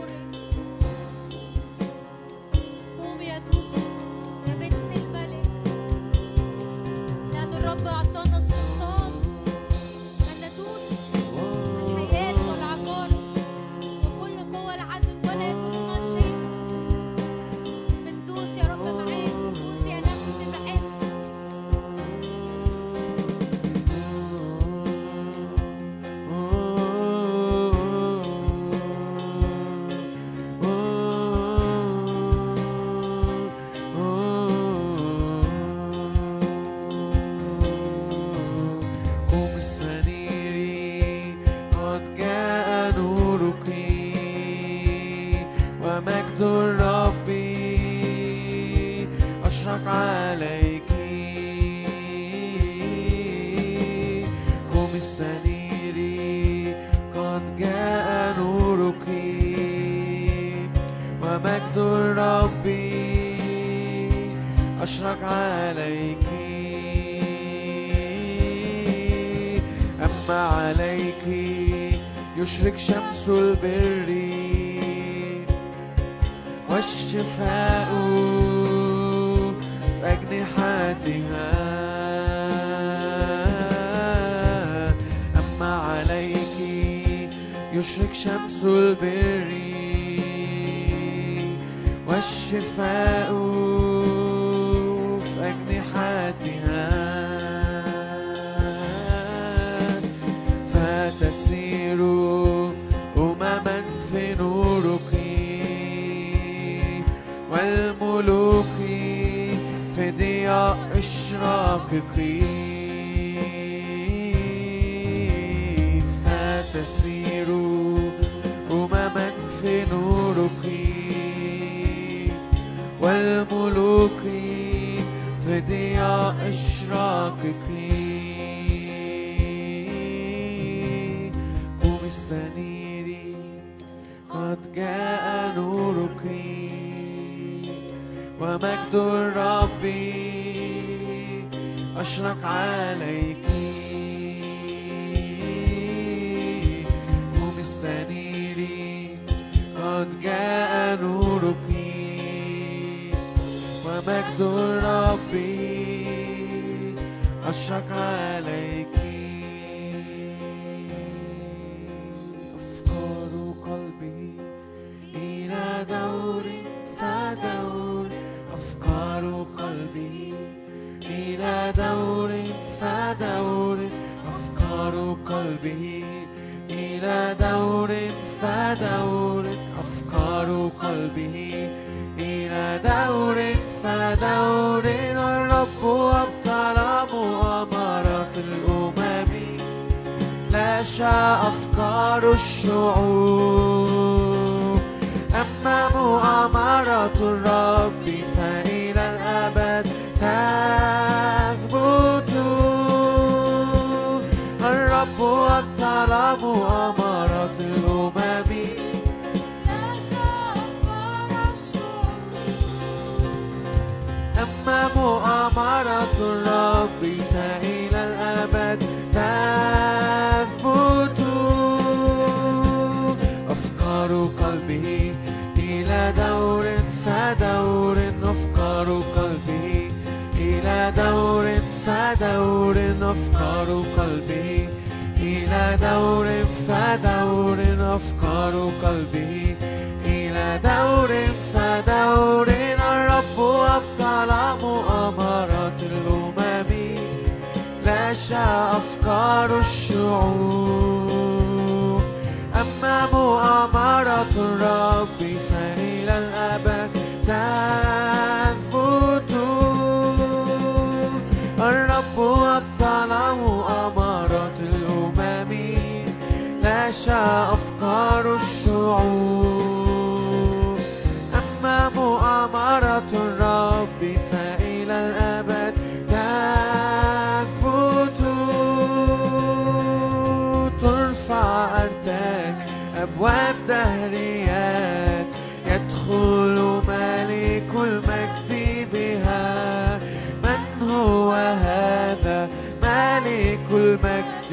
أبواب دهريات يدخل ملك المجد بها. من هو هذا ملك المجد؟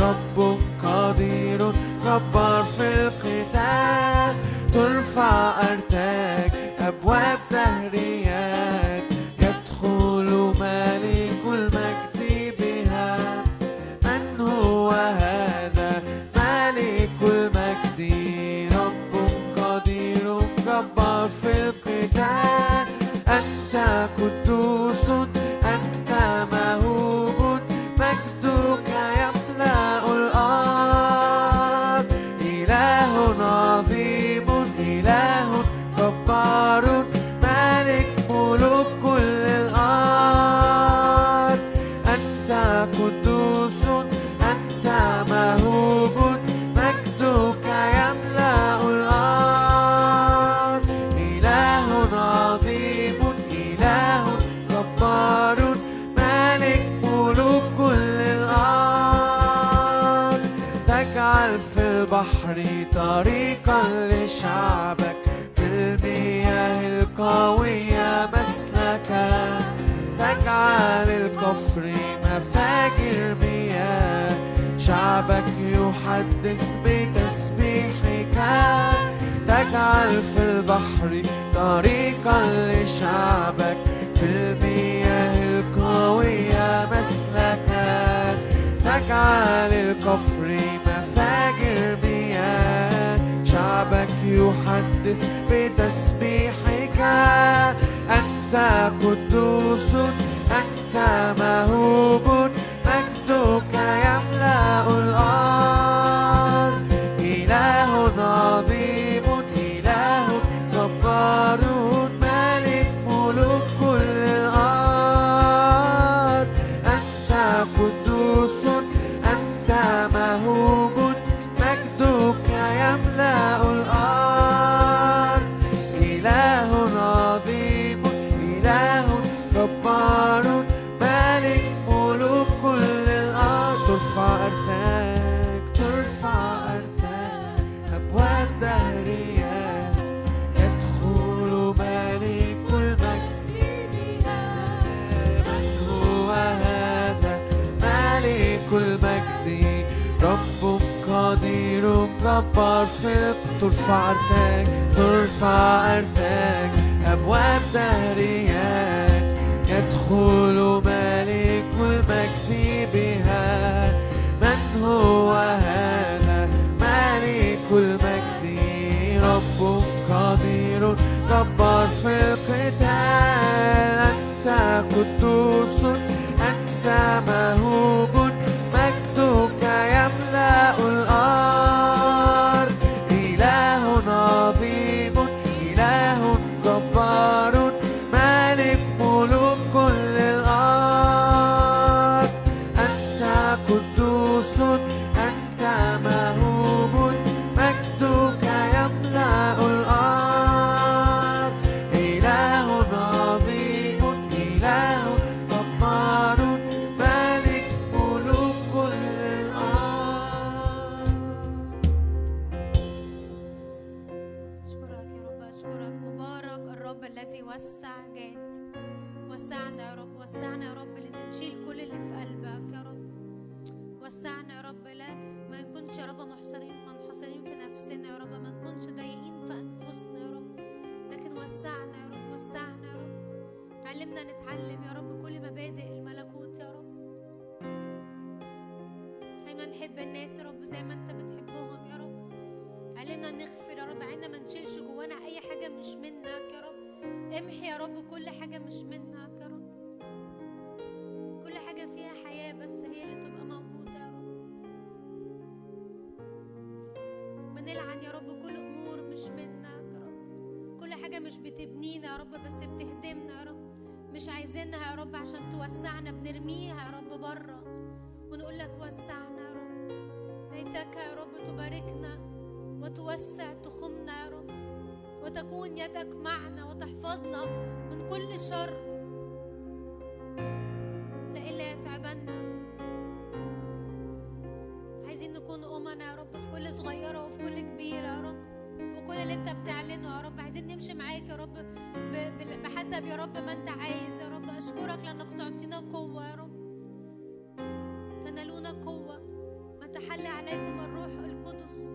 رب قدير رب عرف يحدث بتسبيحك. تجعل في البحر طريقا لشعبك. في المياه القوية مسلكا. تجعل الكفر مفاجر مياه. شعبك يحدث بتسبيحك. أنت قدوس بتبنينا يا رب بس بتهدمنا يا رب. مش عايزينها يا رب عشان توسعنا بنرميها يا رب بره. ونقول لك وسعنا يا رب. بيتك يا رب تباركنا وتوسع تخمنا يا رب. وتكون يدك معنا وتحفظنا من كل شر. عايزين نمشي معاك يا رب بحسب يا رب ما انت عايز. يا رب أشكرك لأنك تعطينا قوة يا رب. تنالون قوة. ما تحل عليكم الروح القدس.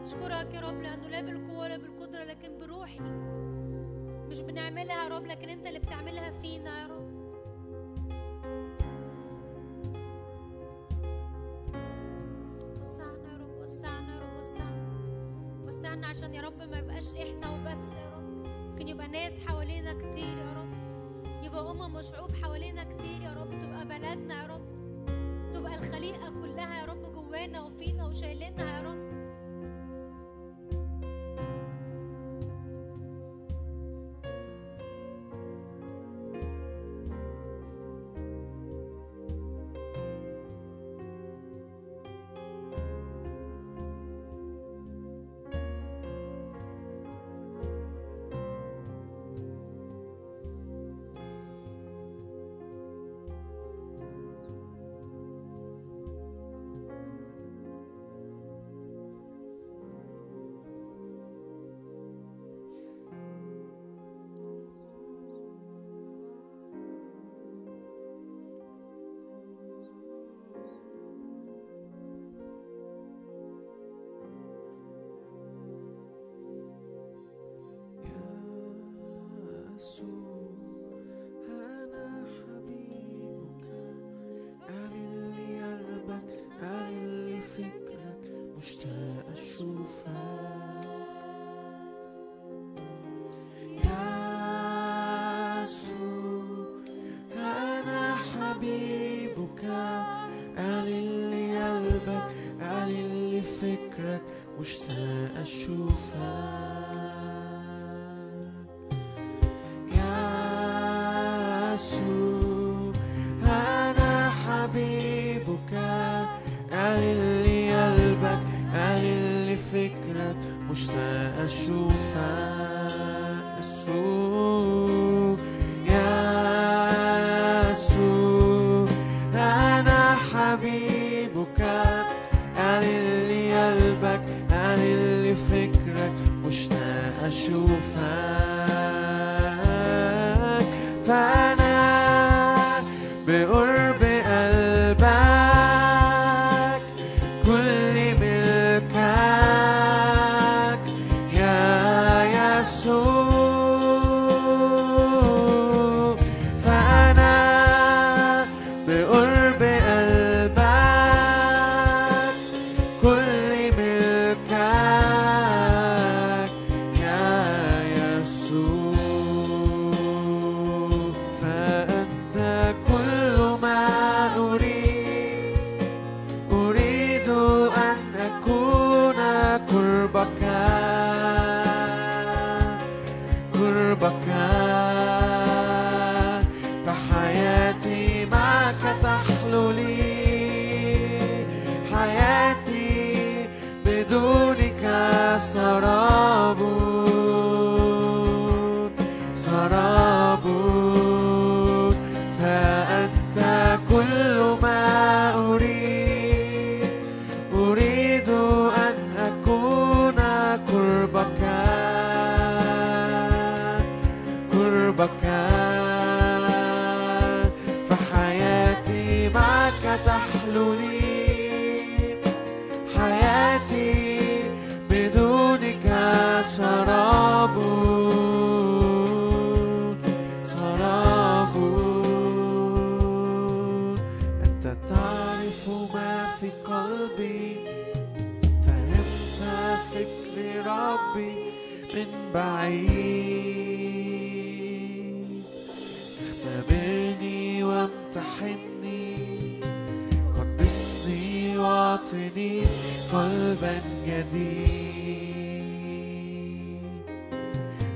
أشكرك يا رب لأنه لا بالقوة ولا بالقدرة لكن بروحي. مش بنعملها يا رب لكن أنت اللي بتعملها فينا يا رب. يا رب ما يبقاش إحنا وبس يا رب. ممكن يبقى ناس حوالينا كتير يا رب. يبقى أمم وشعوب حوالينا كتير يا رب. تبقى بلدنا يا رب. تبقى الخليقة كلها يا رب جوانا وفينا وشايلينها يا رب.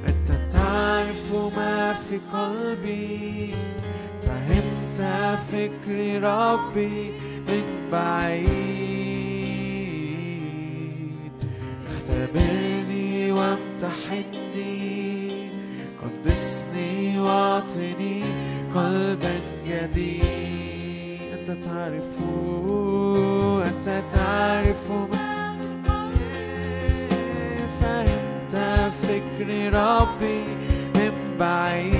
أنت تعرف ما في قلبي فهمت ربي من بعيد. اختبرني قدسني واعطني قلبا جديد. أنت تعرفه؟ حبي من بعيد.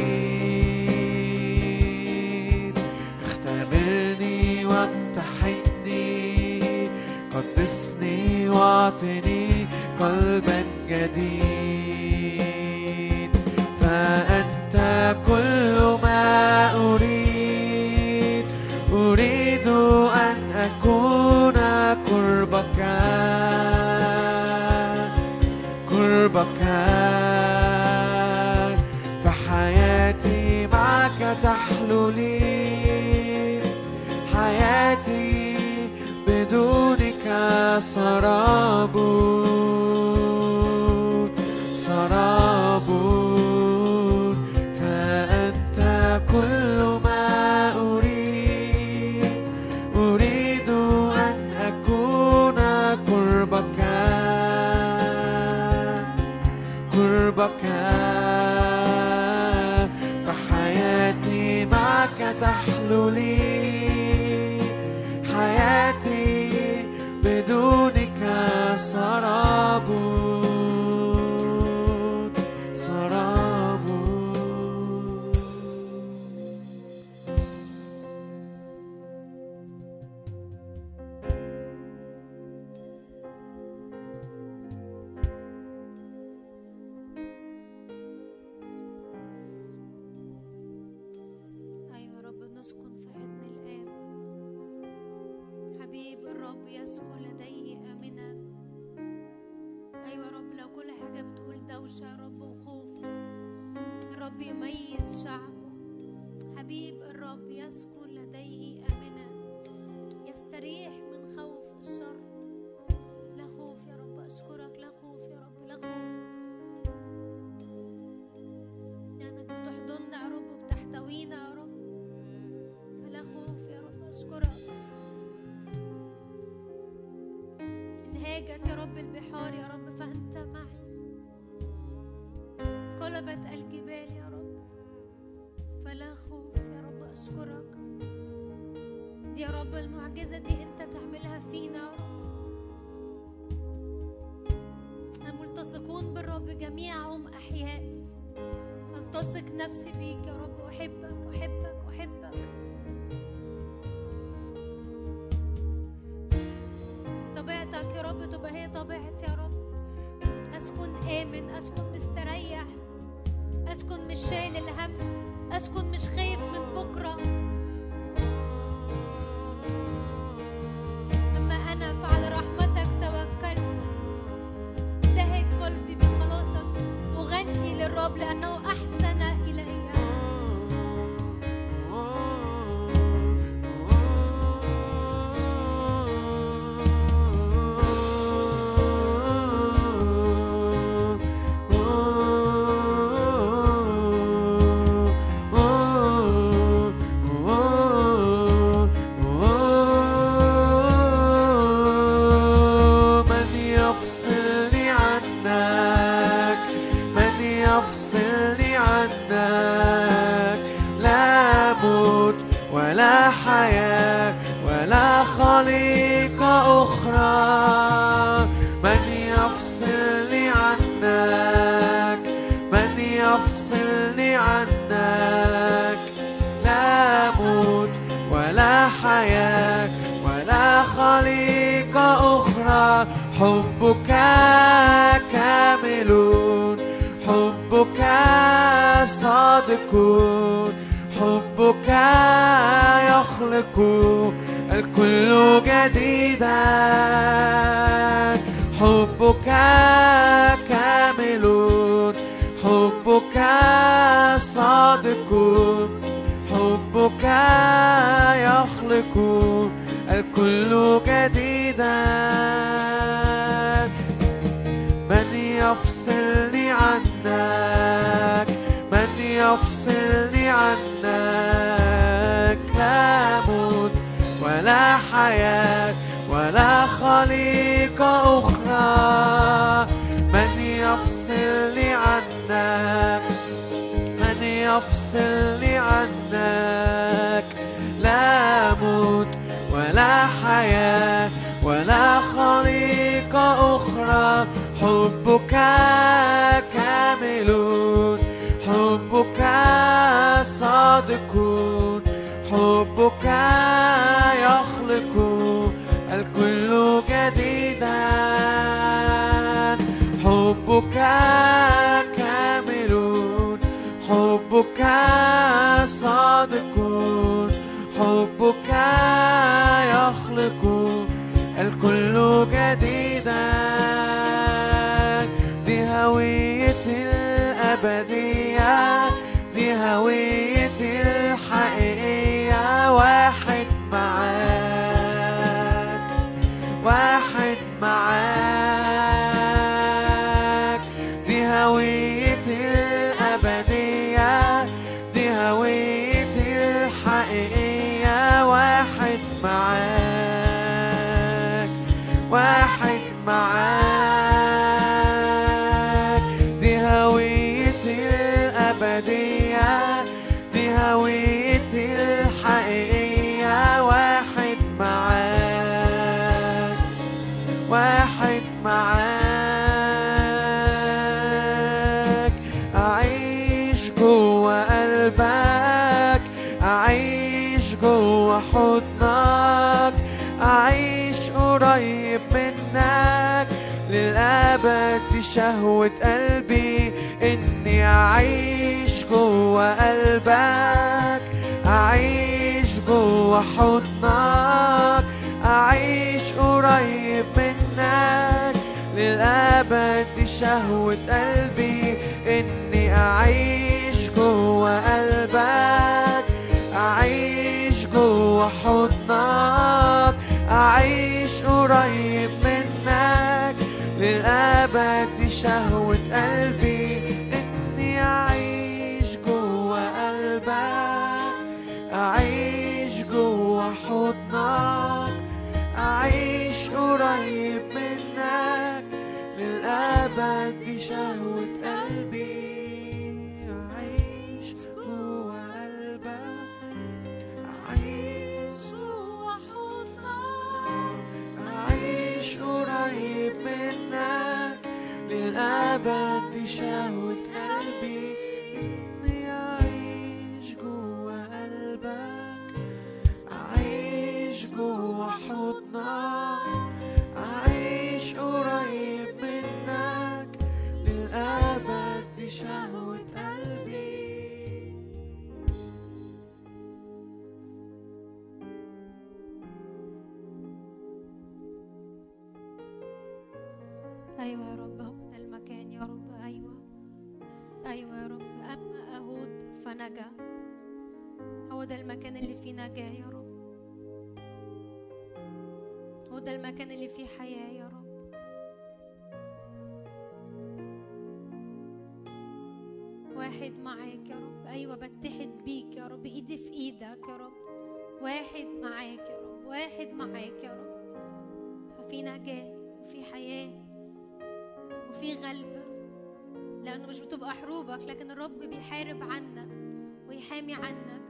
اختبرني وامتحني قدسني واعطني قلبا جديد. كامل حبك صادق حبك يخلق الكل جديدا. حبك كامل حبك صادق حبك يخلق الكل جديدا. يفصلني عنك من يفصلني عنك؟ لا موت ولا حياة ولا خليقة أخرى. من يفصلني عنك من يفصلني عنك؟ لا موت ولا حياة ولا خليقة أخرى. حبك كامل حبك صادق حبك يخلق الكل جديدا. حبك كامل حبك صادق حبك يخلق الكل جديدا. دي هويتي الأبدية دي هويتي الحقيقية واحد معاك واحد معاك. دي هويتي الأبدية دي هويتي الحقيقية واحد معاك واحد معاك. شهوة قلبي إني أعيش جوا قلبك أعيش جوا حضنك أعيش قريب منك. للأبد دي شهوة قلبي إني أعيش جوا قلبك أعيش جوا حضنك أعيش قريب منك. للأبد دي شهوة قلبي إني أعيش جوا قلبك أعيش جوا حضنك أعيش قريب منك. للأبد دي شهوة قلبي. عيش قريب منك للأبد شهوة قلبي إني أعيش جوا قلبك أعيش جوا حضنك أعيش قريب منك للأبد بشهوة أيوة يا رب هو ده المكان يا رب أيوة. أيوة يا رب أما أهود فنجا. هو ده المكان اللي فيه نجاة يا رب. هو ده المكان اللي فيه حياة يا رب. واحد معاك يا رب أيوة بتحد بيك يا رب إيدي في إيدك يا رب. واحد معاك يا رب واحد معاك يا رب. ففي نجاة وفي حياة. وفي غلبة لأنه مش بتبقى حروبك لكن الرب بيحارب عنك ويحامي عنك.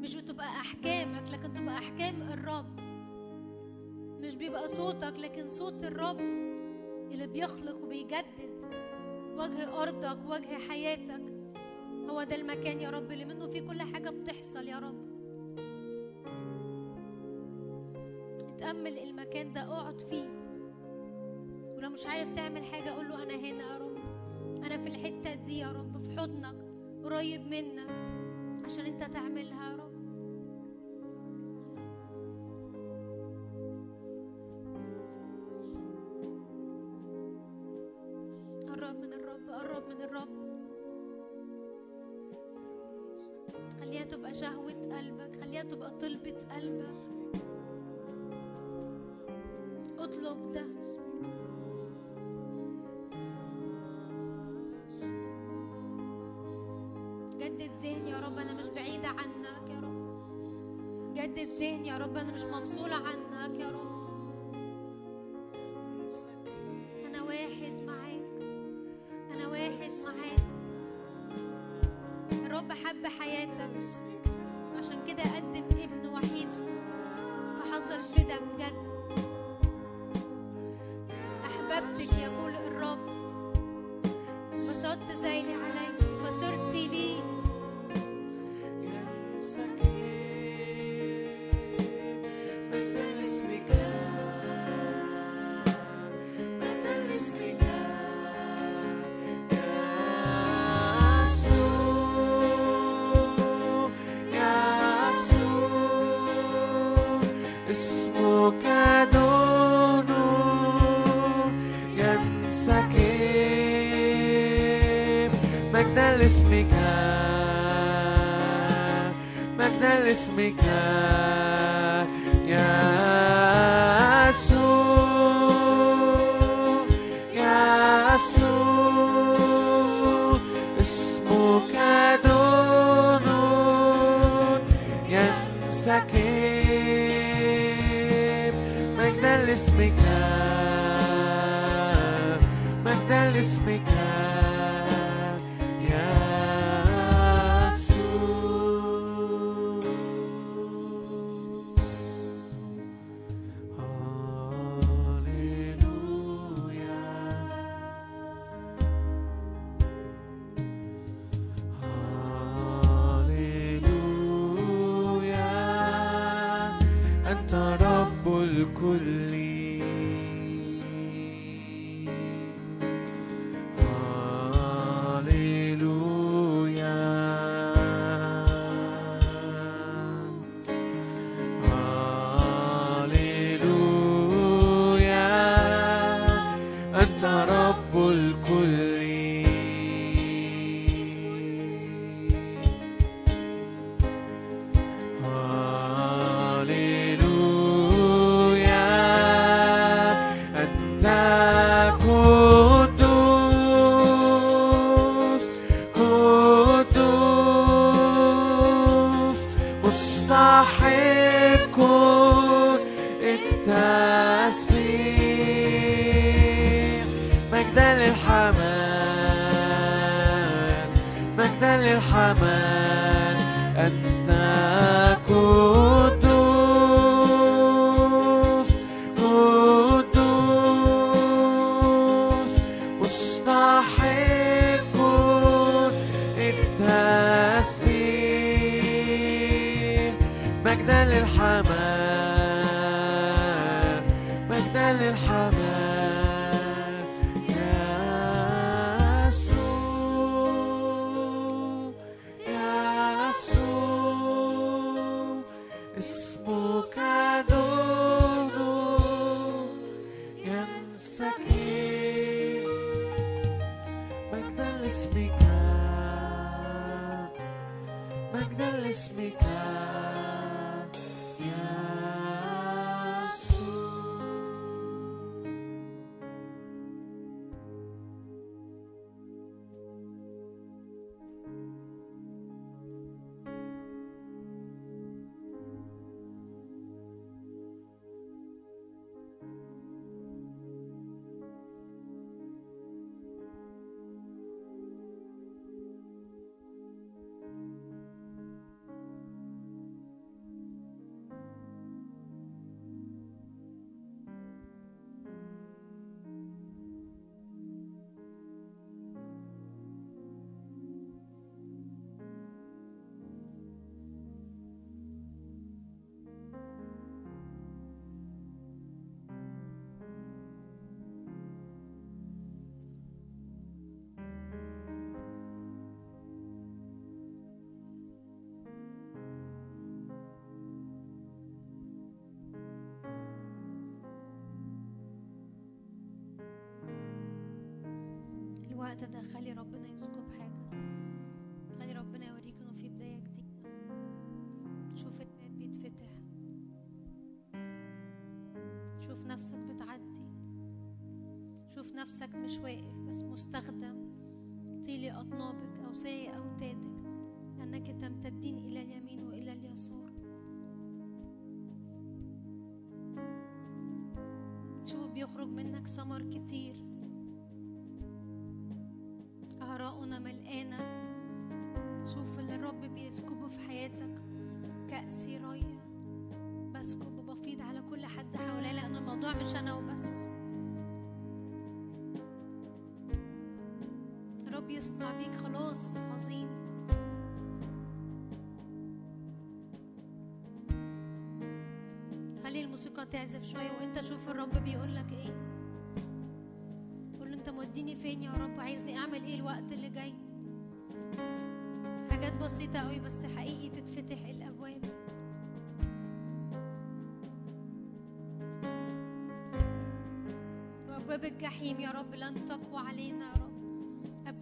مش بتبقى أحكامك لكن تبقى أحكام الرب. مش بيبقى صوتك لكن صوت الرب اللي بيخلق وبيجدد وجه أرضك وجه حياتك. هو ده المكان يا رب اللي منه فيه كل حاجة بتحصل يا رب. اتأمل المكان ده اقعد فيه. مش عارف تعمل حاجة قول له أنا هنا يا رب. أنا في الحتة دي يا رب في حضنك قريب منك عشان أنت تعملها ذهني يا رب أنا مش بعيدة عنك يا رب. جدد ذهني يا رب أنا مش مفصولة عنك يا رب. الوقت ده خلي ربنا يسكب حاجة. خلي ربنا يوريك إنه في بداية جديدة. شوف الباب بيتفتح. شوف نفسك بتعدي. شوف نفسك مش واقف بس مستخدم طيل أطنابك أو ساعي أو تادك أنك تمتدين إلى اليمين وإلى اليسار. شوف بيخرج منك ثمر كتير. يصنع بيك خلاص عظيم خلي الموسيقى تعزف شوية وانت شوف الرب بيقول لك إيه؟ قول له انت موديني فين يا رب؟ عايزني اعمل إيه الوقت اللي جاي؟ حاجات بسيطة قوي بس حقيقي تتفتح الأبواب. وأبواب الجحيم يا رب لن تقوى علينا يا رب.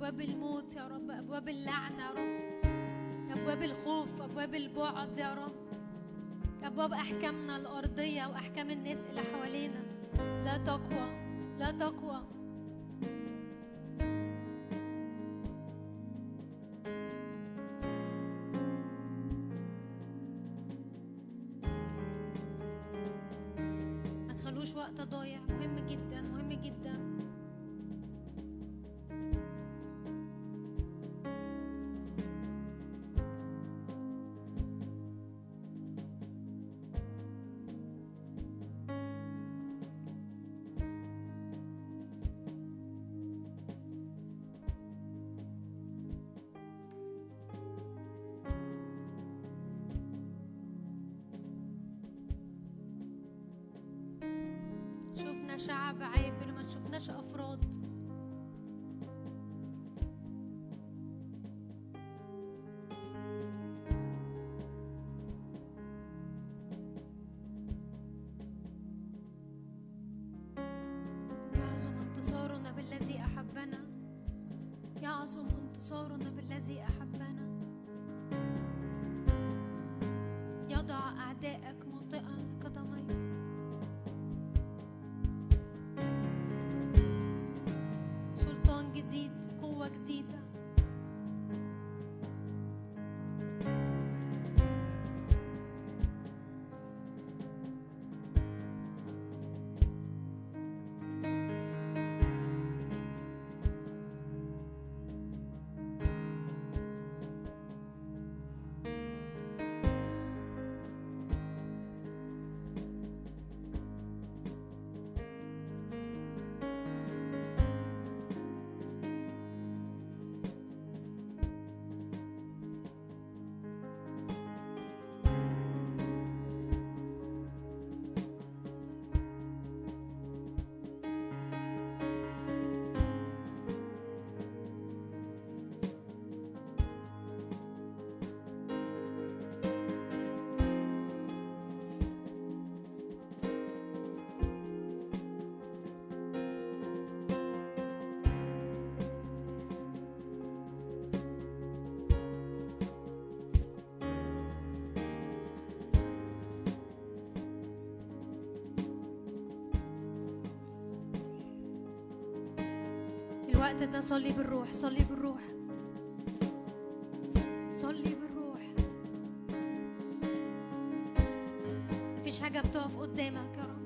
أبواب الموت يا رب أبواب اللعنة يا رب. أبواب الخوف أبواب البعد يا رب. أبواب أحكامنا الأرضية وأحكام الناس اللي حوالينا. لا تقوى لا تقوى. الوقت ده صلي بالروح صلي بالروح. صلي بالروح. مفيش حاجة بتقف قدامك يا رب.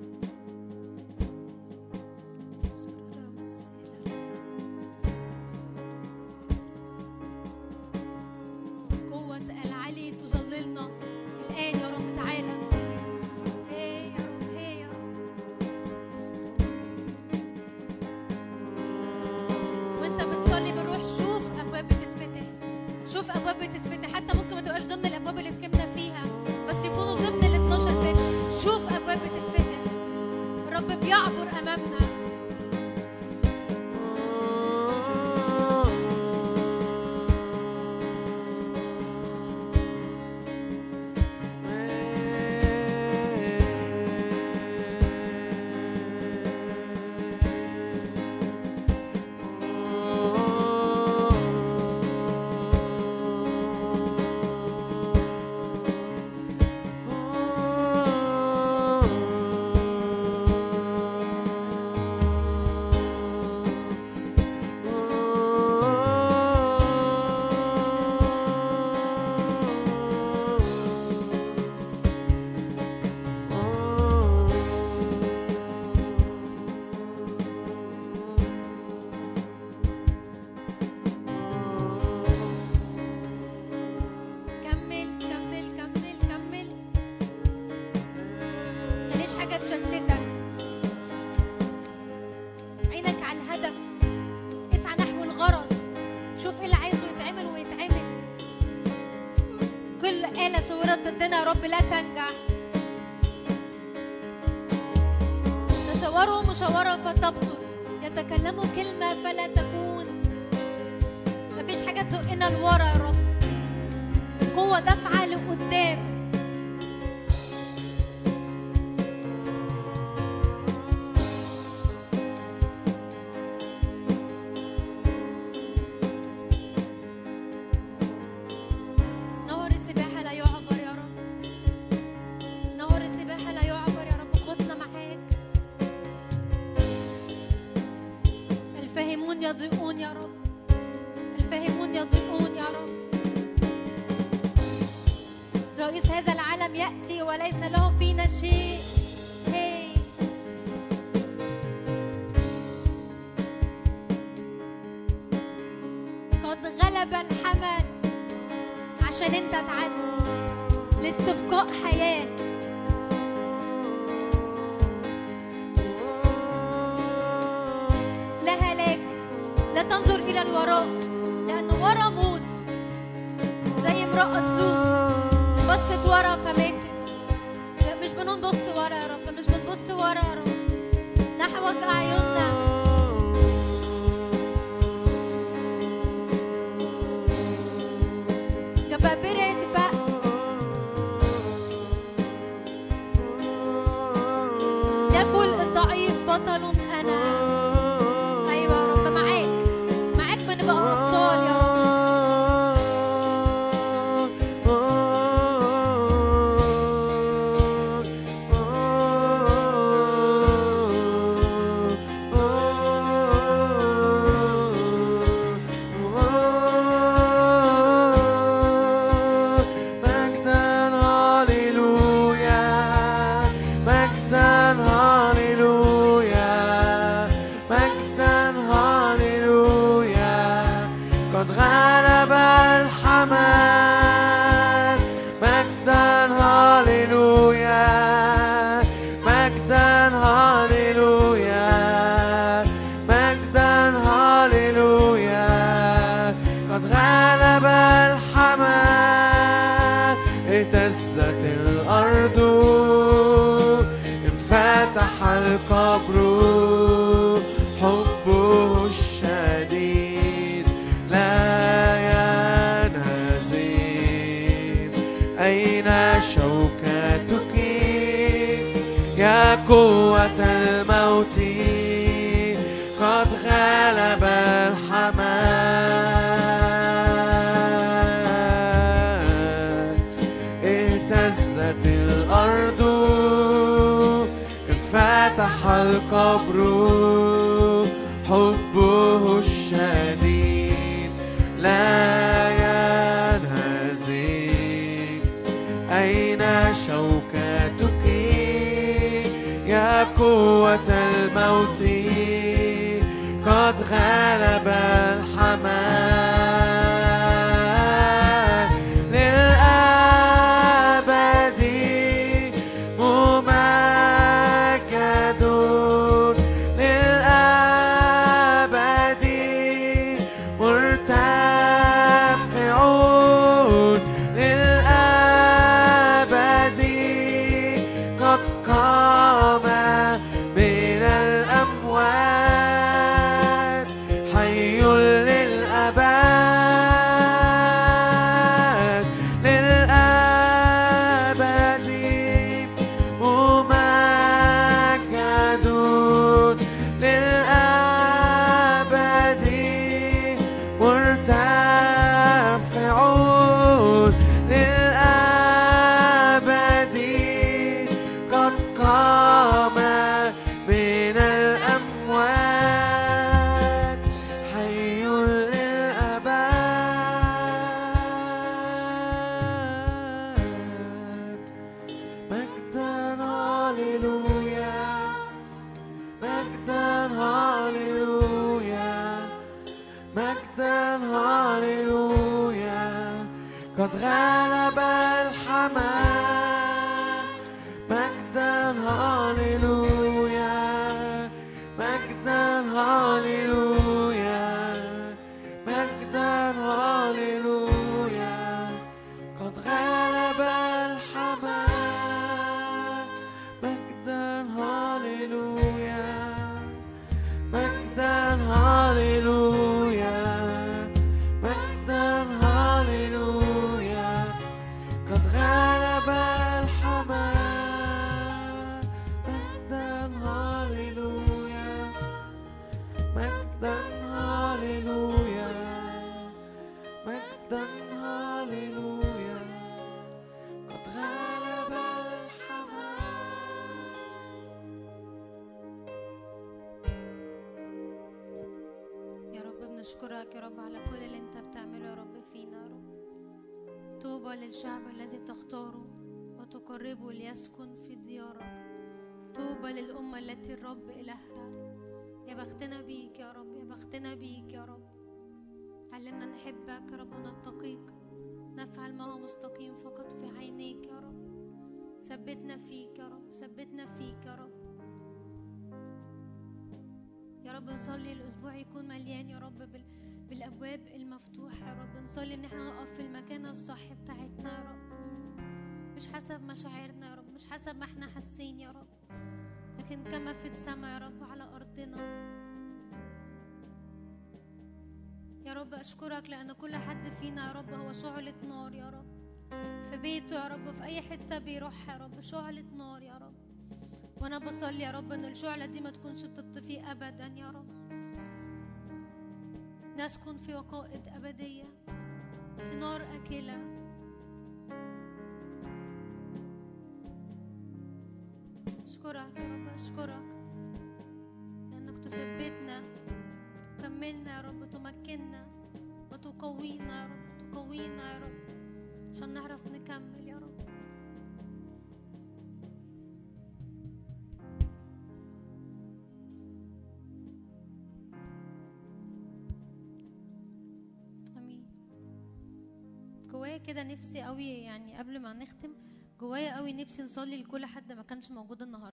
قوة الموت. قد غلب الحمام. اهتزت الأرض انفتح القبر. غلب الحمام. نصلي الأسبوع يكون مليان يا رب بال... بالأبواب المفتوحة يا رب. نصلي إن إحنا نقف في المكان الصح بتاعتنا يا رب. مش حسب مشاعرنا يا رب مش حسب ما إحنا حاسين يا رب. لكن كما في السماء يا رب على أرضنا. يا رب أشكرك لأن كل حد فينا يا رب هو شعلة نار يا رب. في بيته يا رب في أي حتة بيروحها يا رب شعلة نار يا رب. وأنا بصلي يا رب إن الشعلة دي ما تكونش بتطفي أبدا يا رب. نسكن في وقائد أبدية في نار أكلة. أشكرك يا رب أشكرك لأنك تثبتنا تكملنا يا رب تمكننا وتقوينا يا رب تقوينا يا رب عشان نعرف نكمل. جوايا كده نفسي قوي يعني قبل ما نختم جوايا قوي نفسي نصلي لكل حد ما كانش موجود النهارده.